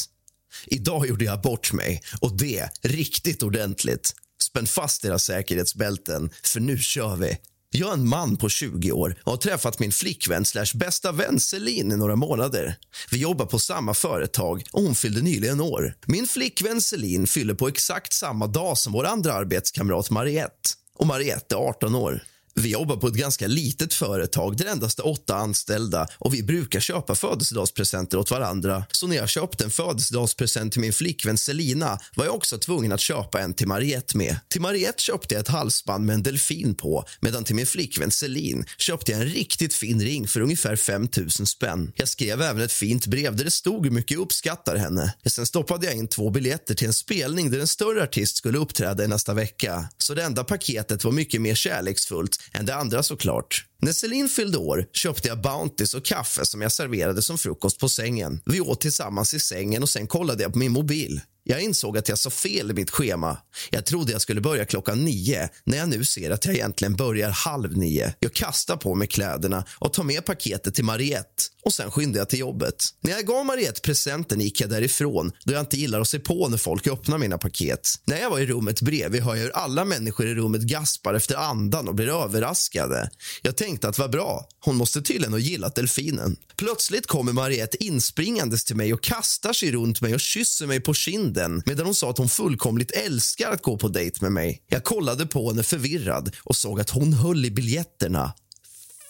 Idag gjorde jag bort mig, och det riktigt ordentligt. Spänn fast era säkerhetsbälten, för nu kör vi! Jag är en man på 20 år och har träffat min flickvän slash bästa vän Celine i några månader. Vi jobbar på samma företag och hon fyllde nyligen år. Min flickvän Celine fyller på exakt samma dag som vår andra arbetskamrat Mariette. Och Mariette är 18 år. Vi jobbar på ett ganska litet företag där endast är åtta anställda och vi brukar köpa födelsedagspresenter åt varandra. Så när jag köpte en födelsedagspresent till min flickvän Selina var jag också tvungen att köpa en till Mariette med. Till Mariette köpte jag ett halsband med en delfin på medan till min flickvän Celine köpte jag en riktigt fin ring för ungefär 5 000 spänn. Jag skrev även ett fint brev där det stod hur mycket jag uppskattar henne. Sen stoppade jag in två biljetter till en spelning där en större artist skulle uppträda i nästa vecka. Så det enda paketet var mycket mer kärleksfullt än det andra såklart. När Celine fyllde år köpte jag Bounties och kaffe som jag serverade som frukost på sängen. Vi åt tillsammans i sängen och sen kollade jag på min mobil. Jag insåg att jag sa fel i mitt schema. Jag trodde jag skulle börja klockan nio när jag nu ser att jag egentligen börjar halv nio. Jag kastar på mig kläderna och tar med paketet till Mariette och sen skyndar jag till jobbet. När jag gav Mariette presenten gick jag därifrån då jag inte gillar att se på när folk öppnar mina paket. När jag var i rummet bredvid hör jag hur alla människor i rummet gaspar efter andan och blir överraskade. Jag tänkte att vad bra, hon måste tydligen ha gillat delfinen. Plötsligt kommer Mariette inspringandes till mig och kastar sig runt mig och kysser mig på kinden medan hon sa att hon fullkomligt älskar att gå på dejt med mig. Jag kollade på henne förvirrad och såg att hon höll i biljetterna.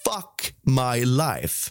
Fuck my life.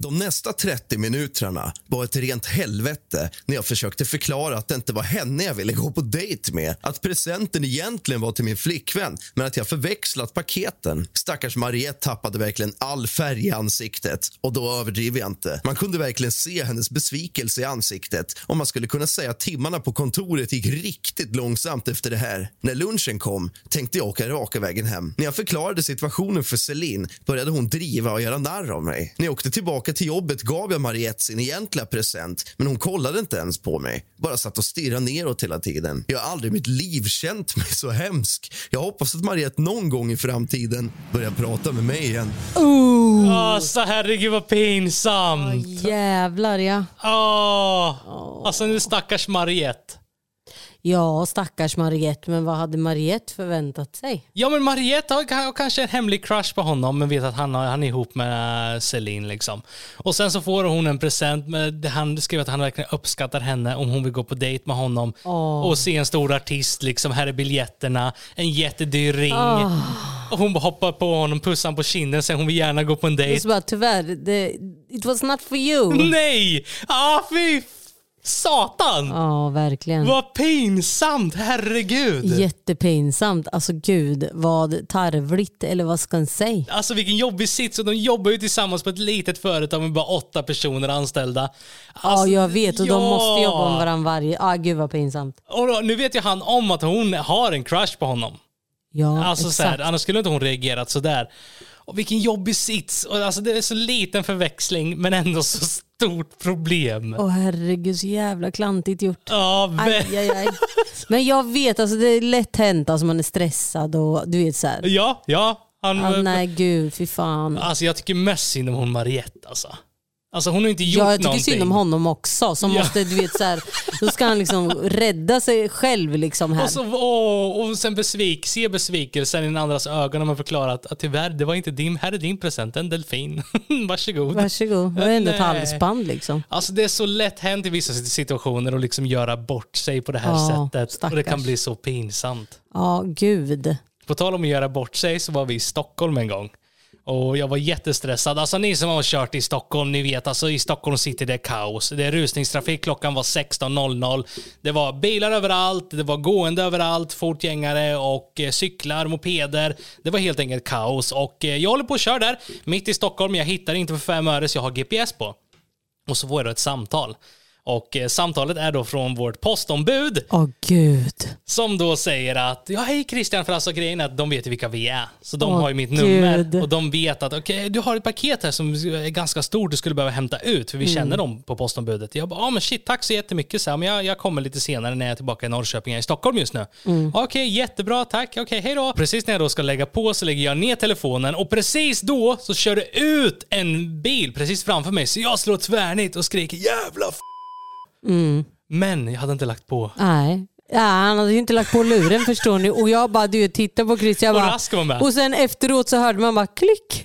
De nästa 30 minuterna var ett rent helvete när jag försökte förklara att det inte var henne jag ville gå på dejt med. Att presenten egentligen var till min flickvän, men att jag förväxlat paketen. Stackars Mariette tappade verkligen all färg i ansiktet. Och då överdriver jag inte. Man kunde verkligen se hennes besvikelse i ansiktet. Och man skulle kunna säga att timmarna på kontoret gick riktigt långsamt efter det här. När lunchen kom tänkte jag åka raka vägen hem. När jag förklarade situationen för Celine började hon driva och göra narr av mig. När jag åkte tillbaka till jobbet gav jag Mariette sin egentliga present men hon kollade inte ens på mig. Bara satt och stirrade neråt hela tiden. Jag har aldrig i mitt liv känt mig så hemsk. Jag hoppas att Mariette någon gång i framtiden börjar prata med mig igen. Oh. Alltså herregud vad pinsamt. Jävlar ja. Åh. Alltså nu stackars Mariette. Ja, stackars Mariette. Men vad hade Mariette förväntat sig? Ja men Mariette har, kanske en hemlig crush på honom men vet att han, han är ihop med Celine liksom. Och sen så får hon en present det han skriver att han verkligen uppskattar henne om hon vill gå på dejt med honom. Åh. Och se en stor artist liksom, här är biljetterna, en jättedyr ring. Åh. Och hon hoppar på honom, pussar på kinden, säger hon vill gärna gå på en Det är dejt. bara, tyvärr, det, it was not for you. Nej! Ah fy satan! Ja, verkligen. Vad pinsamt, herregud. Jättepinsamt. Alltså gud, vad tarvligt eller vad ska en säga? Alltså vilken jobbig sits. Och de jobbar ju tillsammans på ett litet företag med bara åtta personer anställda. ja, jag vet och de ja. måste jobba med varandra varje... Ja, gud vad pinsamt. Och då, nu vet ju han om att hon har en crush på honom. Ja, Alltså så här, exakt. annars skulle inte hon reagerat sådär. Och vilken jobbig sits. Och alltså, det är så liten förväxling men ändå så stort problem. Åh herregud, så jävla klantigt gjort. Ja, Aj, ve- aj, aj. Men jag vet, alltså, det är lätt hänt, alltså, man är stressad och du vet såhär. ja, ja. Han, Ah, nej gud, fy fan. Alltså jag tycker mest synd om hon Mariette alltså. Alltså hon har inte gjort Ja, jag tycker någonting. synd om honom också. Som Ja. måste, du vet, så här, då ska han liksom rädda sig själv. Liksom här. Och, så, åh, och sen besvik, se besvikelsen i den andras ögon när man förklarar att, att tyvärr, det var inte din, här är din present, en delfin. Varsågod. Varsågod, det var ändå ett halsband liksom. Alltså det är så lätt hänt i vissa situationer att liksom göra bort sig på det här Ja, sättet. Och det kan stackars. bli så pinsamt. Ja, gud. På tal om att göra bort sig så var vi i Stockholm en gång. Och jag var jättestressad. Alltså ni som har kört i Stockholm, ni vet alltså i Stockholm city det är kaos. Det är rusningstrafik, klockan var 16.00. Det var bilar överallt, det var gående överallt, fotgängare och eh, cyklar, mopeder. Det var helt enkelt kaos. Och eh, jag håller på att köra där, mitt i Stockholm. Jag hittar inte för fem öre så jag har GPS på. Och så får jag då ett samtal. Och eh, samtalet är då från vårt postombud Åh gud. som då säger att ja hej Christian för alltså grejen är att de vet ju vilka vi är. Så de Åh, har ju mitt Gud. nummer och de vet att okej du har ett paket här som är ganska stort du skulle behöva hämta ut för vi Mm. känner dem på postombudet. Jag bara ja men shit tack så jättemycket så här, men jag, jag kommer lite senare när jag är tillbaka i Norrköping, jag är i Stockholm just nu. Mm. Okej jättebra tack, okej hej då. Precis när jag då ska lägga på så lägger jag ner telefonen och precis då så kör det ut en bil precis framför mig så jag slår tvärnit och skriker jävla f-. Mm. Men jag hade inte lagt på. Nej. Ja, han hade ju inte lagt på luren förstår ni. Och jag bara du, tittar på Chris. Jag Och bara, var med. och sen efteråt så hörde man bara klick.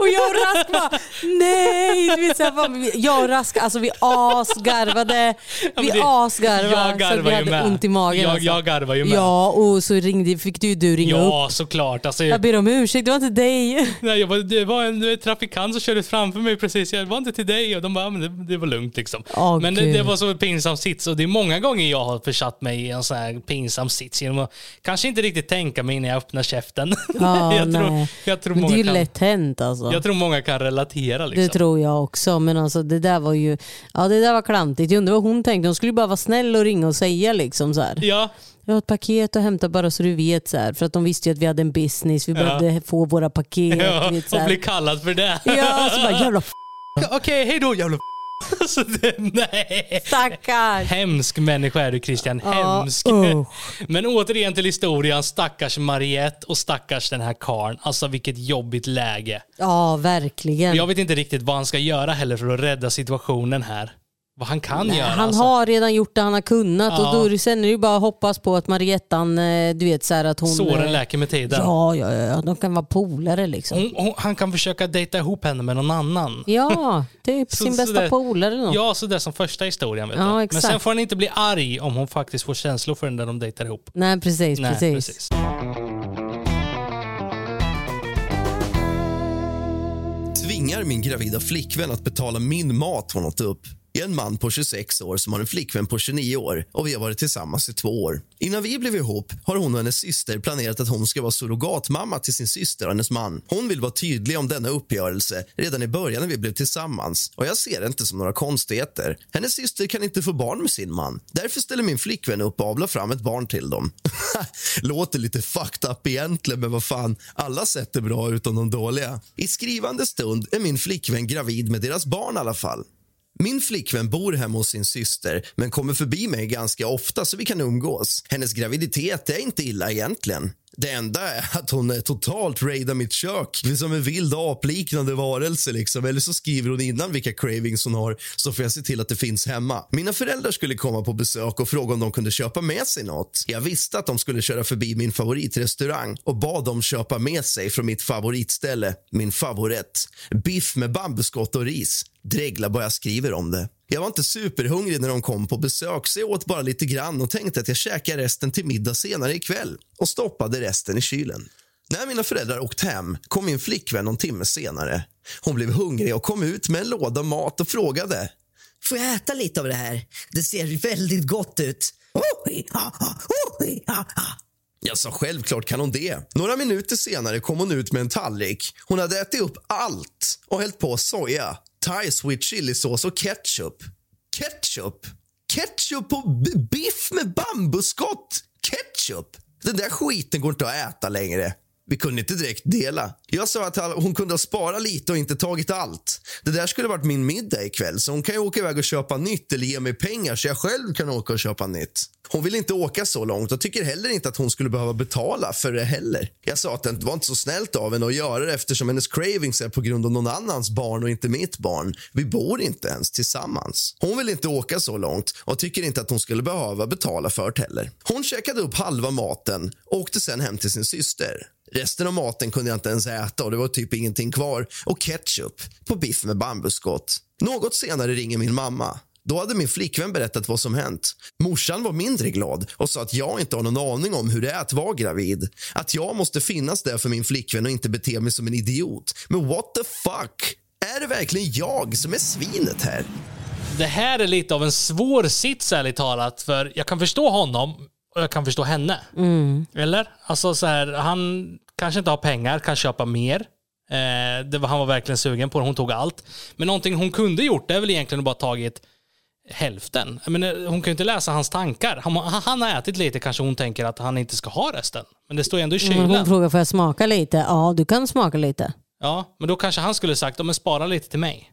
och jag och Rask bara nej. Du vet, så bara, jag och Rask, alltså vi asgarvade. Vi det- asgarvade. jag så vi hade med. ont i magen. Jag- alltså. jag garvar ju med. Ja, och så ringde, fick du, du ringa upp. Ja, såklart. Alltså, Jag ber om ursäkt, det var inte dig. Nej, jag var, det var en, trafikant som körde framför mig precis. Jag var inte till dig och de bara, "Ja, men det, det var lugnt liksom. Åh, men det, det var så pinsam sits och det är många gånger jag har försatt mig i en sån här pinsam sits genom att kanske inte riktigt tänka mig innan jag öppnar käften. Ja, jag, tror, jag, tror Men det är många ju kan, lätt hänt alltså. jag tror många kan relatera liksom. Det tror jag också. Men alltså det där var ju ja, det där var klantigt. Jag undrar vad hon tänkte. Hon skulle bara vara snäll och ringa och säga liksom så här. Ja, Jag har ett paket att hämta bara så du vet. Så här. För att de visste ju att vi hade en business. Vi Ja. behövde få våra paket. ja vet, så och här. bli kallad för det. Ja, så bara jävla f- Okej, hej då jävla f- alltså, det, Nej. stackars. Hemsk människa är du Christian, hemsk. usch. Men återigen till historien, stackars Mariette och stackars den här karn. Alltså vilket jobbigt läge. Ja, verkligen. Jag vet inte riktigt vad han ska göra heller för att rädda situationen här. Vad han kan Nej, göra. han alltså. har redan gjort det han har kunnat Ja. och då är det, sen är det ju bara att hoppas på att Mariettan, eh, du vet så här att hon... Såren eh, läker med tiden. Ja, ja, ja, de kan vara polare liksom. Hon, hon, han kan försöka dejta ihop henne med någon annan. Ja, typ Så- sin så bästa där- polare eller något. Ja, så där som första historien. Vet Ja, du. Men sen får han inte bli arg om hon faktiskt får känslor för den när de dejtar ihop. Nej, precis. Nej, precis. precis. Tvingar min gravida flickvän att betala min mat hon åt upp. Jag är en man på 26 år som har en flickvän på 29 år och vi har varit tillsammans i två år. Innan vi blev ihop har hon och hennes syster planerat att hon ska vara surrogatmamma till sin syster och hennes man. Hon vill vara tydlig om denna uppgörelse redan i början när vi blev tillsammans och jag ser det inte som några konstigheter. Hennes syster kan inte få barn med sin man. Därför ställer min flickvän upp och avlar fram ett barn till dem. Låter lite fucked up egentligen, men vad fan, alla sätt är bra utom de dåliga. I skrivande stund är min flickvän gravid med deras barn i alla fall. Min flickvän bor hemma hos sin syster men kommer förbi mig ganska ofta så vi kan umgås. Hennes graviditet är inte illa egentligen. Det enda är att hon är totalt raidar mitt kök. Det är som en vild apliknande varelse. Liksom. Eller så skriver hon innan vilka cravings hon har så får jag se till att det finns hemma. Mina föräldrar skulle komma på besök och fråga om de kunde köpa med sig något. Jag visste att de skulle köra förbi min favoritrestaurang och bad dem köpa med sig från mitt favoritställe, min favorit. Biff med bambuskott och ris. Dregla bara jag skriver om det. Jag var inte superhungrig när de kom på besök så jag åt bara lite grann och tänkte att jag käkar resten till middag senare ikväll och stoppade resten i kylen. När mina föräldrar åkt hem kom min flickvän någon timme senare. Hon blev hungrig och kom ut med en låda mat och frågade. Får jag äta lite av det här? Det ser väldigt gott ut. Jag sa självklart kan hon det. Några minuter senare kom hon ut med en tallrik. Hon hade ätit upp allt och hällt på soja, thai sweet chilisås och ketchup. Ketchup? Ketchup på biff med bambuskott? Ketchup? Den där skiten går inte att äta längre. Vi kunde inte direkt dela. Jag sa att hon kunde ha sparat lite och inte tagit allt. Det där skulle varit min middag ikväll så hon kan ju åka iväg och köpa nytt eller ge mig pengar så jag själv kan åka och köpa nytt. Hon vill inte åka så långt och tycker heller inte att hon skulle behöva betala för det heller. Jag sa att det var inte så snällt av henne att göra det eftersom hennes cravings är på grund av någon annans barn och inte mitt barn. Vi bor inte ens tillsammans. Hon vill inte åka så långt och tycker inte att hon skulle behöva betala för det heller. Hon käkade upp halva maten och åkte sen hem till sin syster. Resten av maten kunde jag inte ens äta och det var typ ingenting kvar. Och ketchup på biff med bambuskott. Något senare ringer min mamma. Då hade min flickvän berättat vad som hänt. Morsan var mindre glad och sa att jag inte har någon aning om hur det är att vara gravid. Att jag måste finnas där för min flickvän och inte bete mig som en idiot. Men what the fuck? Är det verkligen jag som är svinet här? Det här är lite av en svår sits ärligt talat, för jag kan förstå honom och jag kan förstå henne. Mm. Eller? Alltså så här, han kanske inte har pengar, kan köpa mer. Eh, det var, han var verkligen sugen på det, hon tog allt. Men någonting hon kunde gjort det är väl egentligen bara tagit hälften. Jag menar, hon kan ju inte läsa hans tankar. Han, han har ätit lite, kanske hon tänker att han inte ska ha resten. Men det står ändå i Men kylen. hon frågar, får jag smaka lite? Ja, du kan smaka lite. Ja, men då kanske han skulle sagt, "Ja, men spara lite till mig.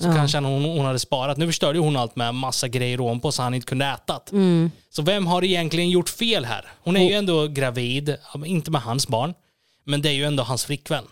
Så Ja. kanske hon, hon hade sparat. Nu förstörde hon allt med massa grejer ovanpå så han inte kunde äta. Mm. Så vem har egentligen gjort fel här? Hon är ju ändå gravid, inte med hans barn, men det är ju ändå hans flickvän.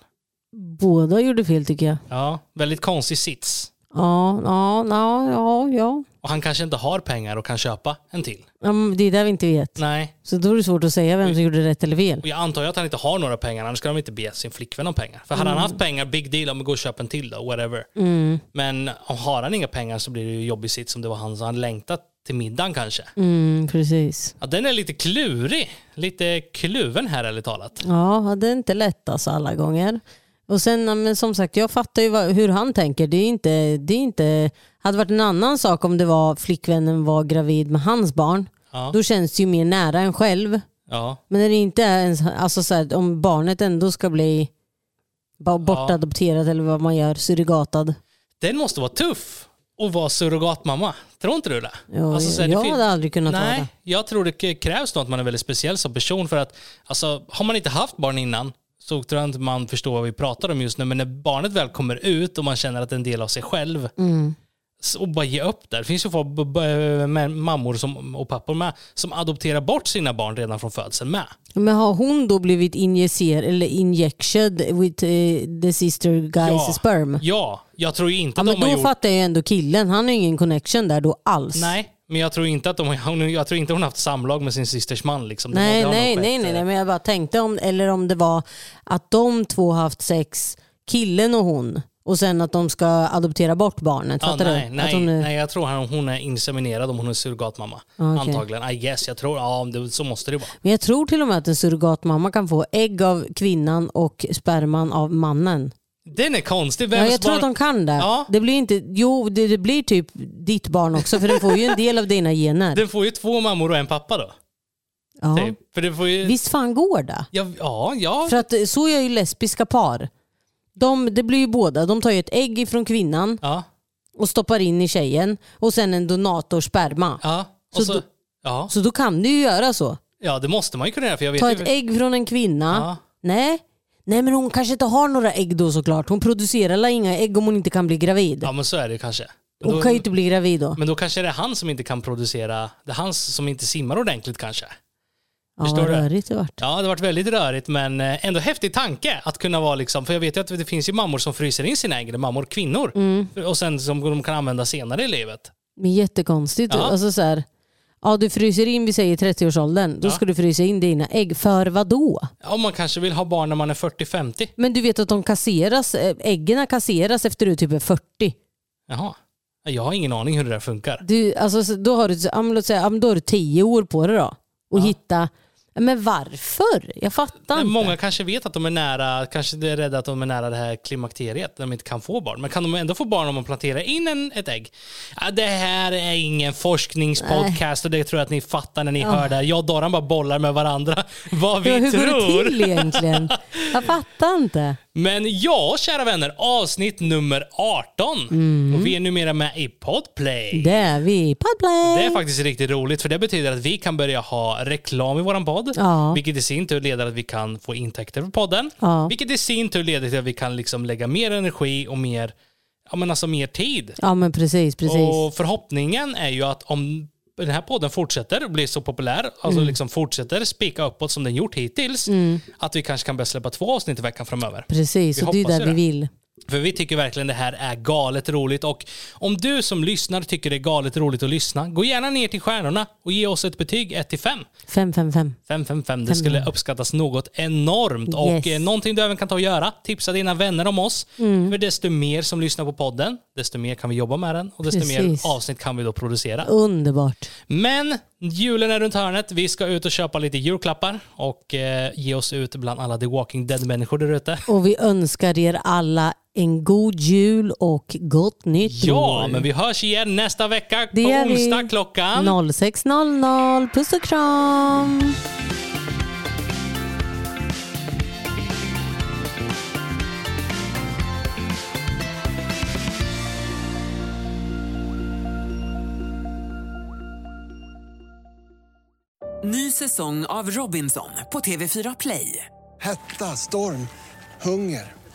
Båda gjorde fel tycker jag. Ja, väldigt konstig sits. Ja, ja, ja, ja. Och han kanske inte har pengar och kan köpa en till. Ja, Det är där vi inte vet. Nej. Så då är det svårt att säga vem som gjorde rätt eller fel. Och jag antar ju att han inte har några pengar, annars ska de inte be sin flickvän om pengar. För hade han haft pengar, big deal, om vi går och köper en till då, whatever. Mm. Men om har han inga pengar så blir det ju jobbig sits om det var han som han längtat till middagen kanske. Mm, precis. Ja, den är lite klurig. Lite kluven här ärligt talat. Ja, det är inte lätt alltså alla gånger. Och sen, ja, men som sagt, jag fattar ju vad, hur han tänker. Det är inte, det är inte, hade varit en annan sak om det var flickvännen var gravid med hans barn. Ja. Då känns det ju mer nära en själv. Ja. Men när det inte är ens, alltså så här, om barnet ändå ska bli bortadopterat eller vad man gör, surrogatad. Den måste vara tuff att vara surrogatmamma. Tror inte du det? Ja, Alltså, så det jag fin- hade aldrig kunnat vara det. jag tror det krävs nog att man är väldigt speciell som person för att alltså, har man inte haft barn innan så tror jag inte man förstår vad vi pratar om just nu. Men när barnet väl kommer ut och man känner att det är en del av sig själv Mm. och bara ge upp där. Det finns ju folk, mammor som, och pappor med som adopterar bort sina barn redan från födseln med. Men har hon då blivit injicerad eller injected with eh, the sister guy's Ja. sperm? Ja, jag tror ju inte Ja, att men de då har gjort... fattar jag ju ändå killen. Han har ju ingen connection där då alls. Nej, men jag tror inte att de hon- jag tror inte hon haft samlag med sin systers man. Liksom. Nej, nej, nej, nej, eh, nej, men jag bara tänkte om, eller om det var att de två haft sex, killen och hon, och sen att de ska adoptera bort barnet. Ja, Fattar nej, du? nej, att hon är, nej, jag tror han, hon är inseminerad om hon är surrogatmamma. Ah, okej. Antagligen. I guess, jag tror, ja det, så måste det vara. Men jag tror till och med att en surrogatmamma kan få ägg av kvinnan och sperman av mannen. Den är konstig. Ja, jag tror barn- att de kan det. Ja. Det blir inte, jo, det, det blir typ ditt barn också för den får ju en del av dina gener. Den får ju två mammor och en pappa då. Ja. Typ. För det får ju... Visst fan går det? Ja, ja, ja. För att eh, så gör ju lesbiska par. De, det blir ju båda. De tar ju ett ägg ifrån kvinnan ja. och stoppar in i tjejen och sen en donator sperma. Ja. Så Och så, då- ja. Så då kan du ju göra så. ja, det måste man ju kunna göra. För jag vet Ta ju... ett ägg från en kvinna. Ja. Nej. Nej men hon kanske inte har några ägg då såklart. Hon producerar inga ägg om hon inte kan bli gravid. Ja, men så är det kanske. Men Hon då, kan ju inte bli gravid då. men då kanske det är han som inte kan producera, det är han som inte simmar ordentligt kanske. Ja, förstår vad du? rörigt det vart. Ja, det har varit väldigt rörigt men eh, ändå häftig tanke att kunna vara liksom, för jag vet ju att det finns ju mammor som fryser in sina ägg, eller mammor, kvinnor, Mm. och sen som de kan använda senare i livet. Men jättekonstigt. Ja. Alltså så här, ja, du fryser in, vi säger 30-årsåldern. Då Ja. ska du frysa in dina ägg. För vad då? Om man kanske vill ha barn när man är 40-50. Men du vet att de kasseras, äh, äggen kasseras efter du typ är 40. Jaha. Jag har ingen aning hur det där funkar. Du, alltså, så då, har du, ja, men låt säga, ja, men då har du 10 år på dig då. Och hitta, men varför? Jag fattar Men inte. många kanske vet att de är nära, kanske är rädda att de är nära det här klimakteriet, där de inte kan få barn. Men kan de ändå få barn om man planterar in en, ett ägg? Det här är ingen forskningspodcast och det tror jag att ni fattar när ni Ja. hör det här. Jag och Doran bara bollar med varandra vad vi Ja, hur går tror. det till egentligen? Jag fattar inte. Men ja, kära vänner, avsnitt nummer 18. Mm. Och vi är numera med i Podplay. Det är vi. Podplay. Det är faktiskt riktigt roligt för det betyder att vi kan börja ha reklam i våran podd. Ja. Vilket i sin tur leder att vi kan få intäkter för podden. Ja. Vilket i sin tur leder till att vi kan liksom lägga mer energi och mer, ja, men alltså mer tid. Ja men precis, precis. Och förhoppningen är ju att om den här podden fortsätter och blir så populär, alltså Mm. liksom fortsätter spika uppåt som den gjort hittills, Mm. att vi kanske kan börja släppa två avsnitt i veckan framöver. Precis, och det är där ju vi vill. För vi tycker verkligen det här är galet roligt och om du som lyssnar tycker det är galet roligt att lyssna, gå gärna ner till stjärnorna och ge oss ett betyg 1-5. 555. 555, det skulle uppskattas något enormt. Och Yes. eh, någonting du även kan ta och göra, tipsa dina vänner om oss. Mm. För desto mer som lyssnar på podden, desto mer kan vi jobba med den och desto Precis. mer avsnitt kan vi då producera. Underbart. Men julen är runt hörnet. Vi ska ut och köpa lite julklappar och eh, ge oss ut bland alla The Walking Dead-människor där ute. Och vi önskar er alla en god jul och gott nytt ja, år. Ja, men vi hörs igen nästa vecka det på onsdag klockan 06.00. Puss och kram! Ny säsong av Robinson på TV4 Play. Hetta, storm, hunger.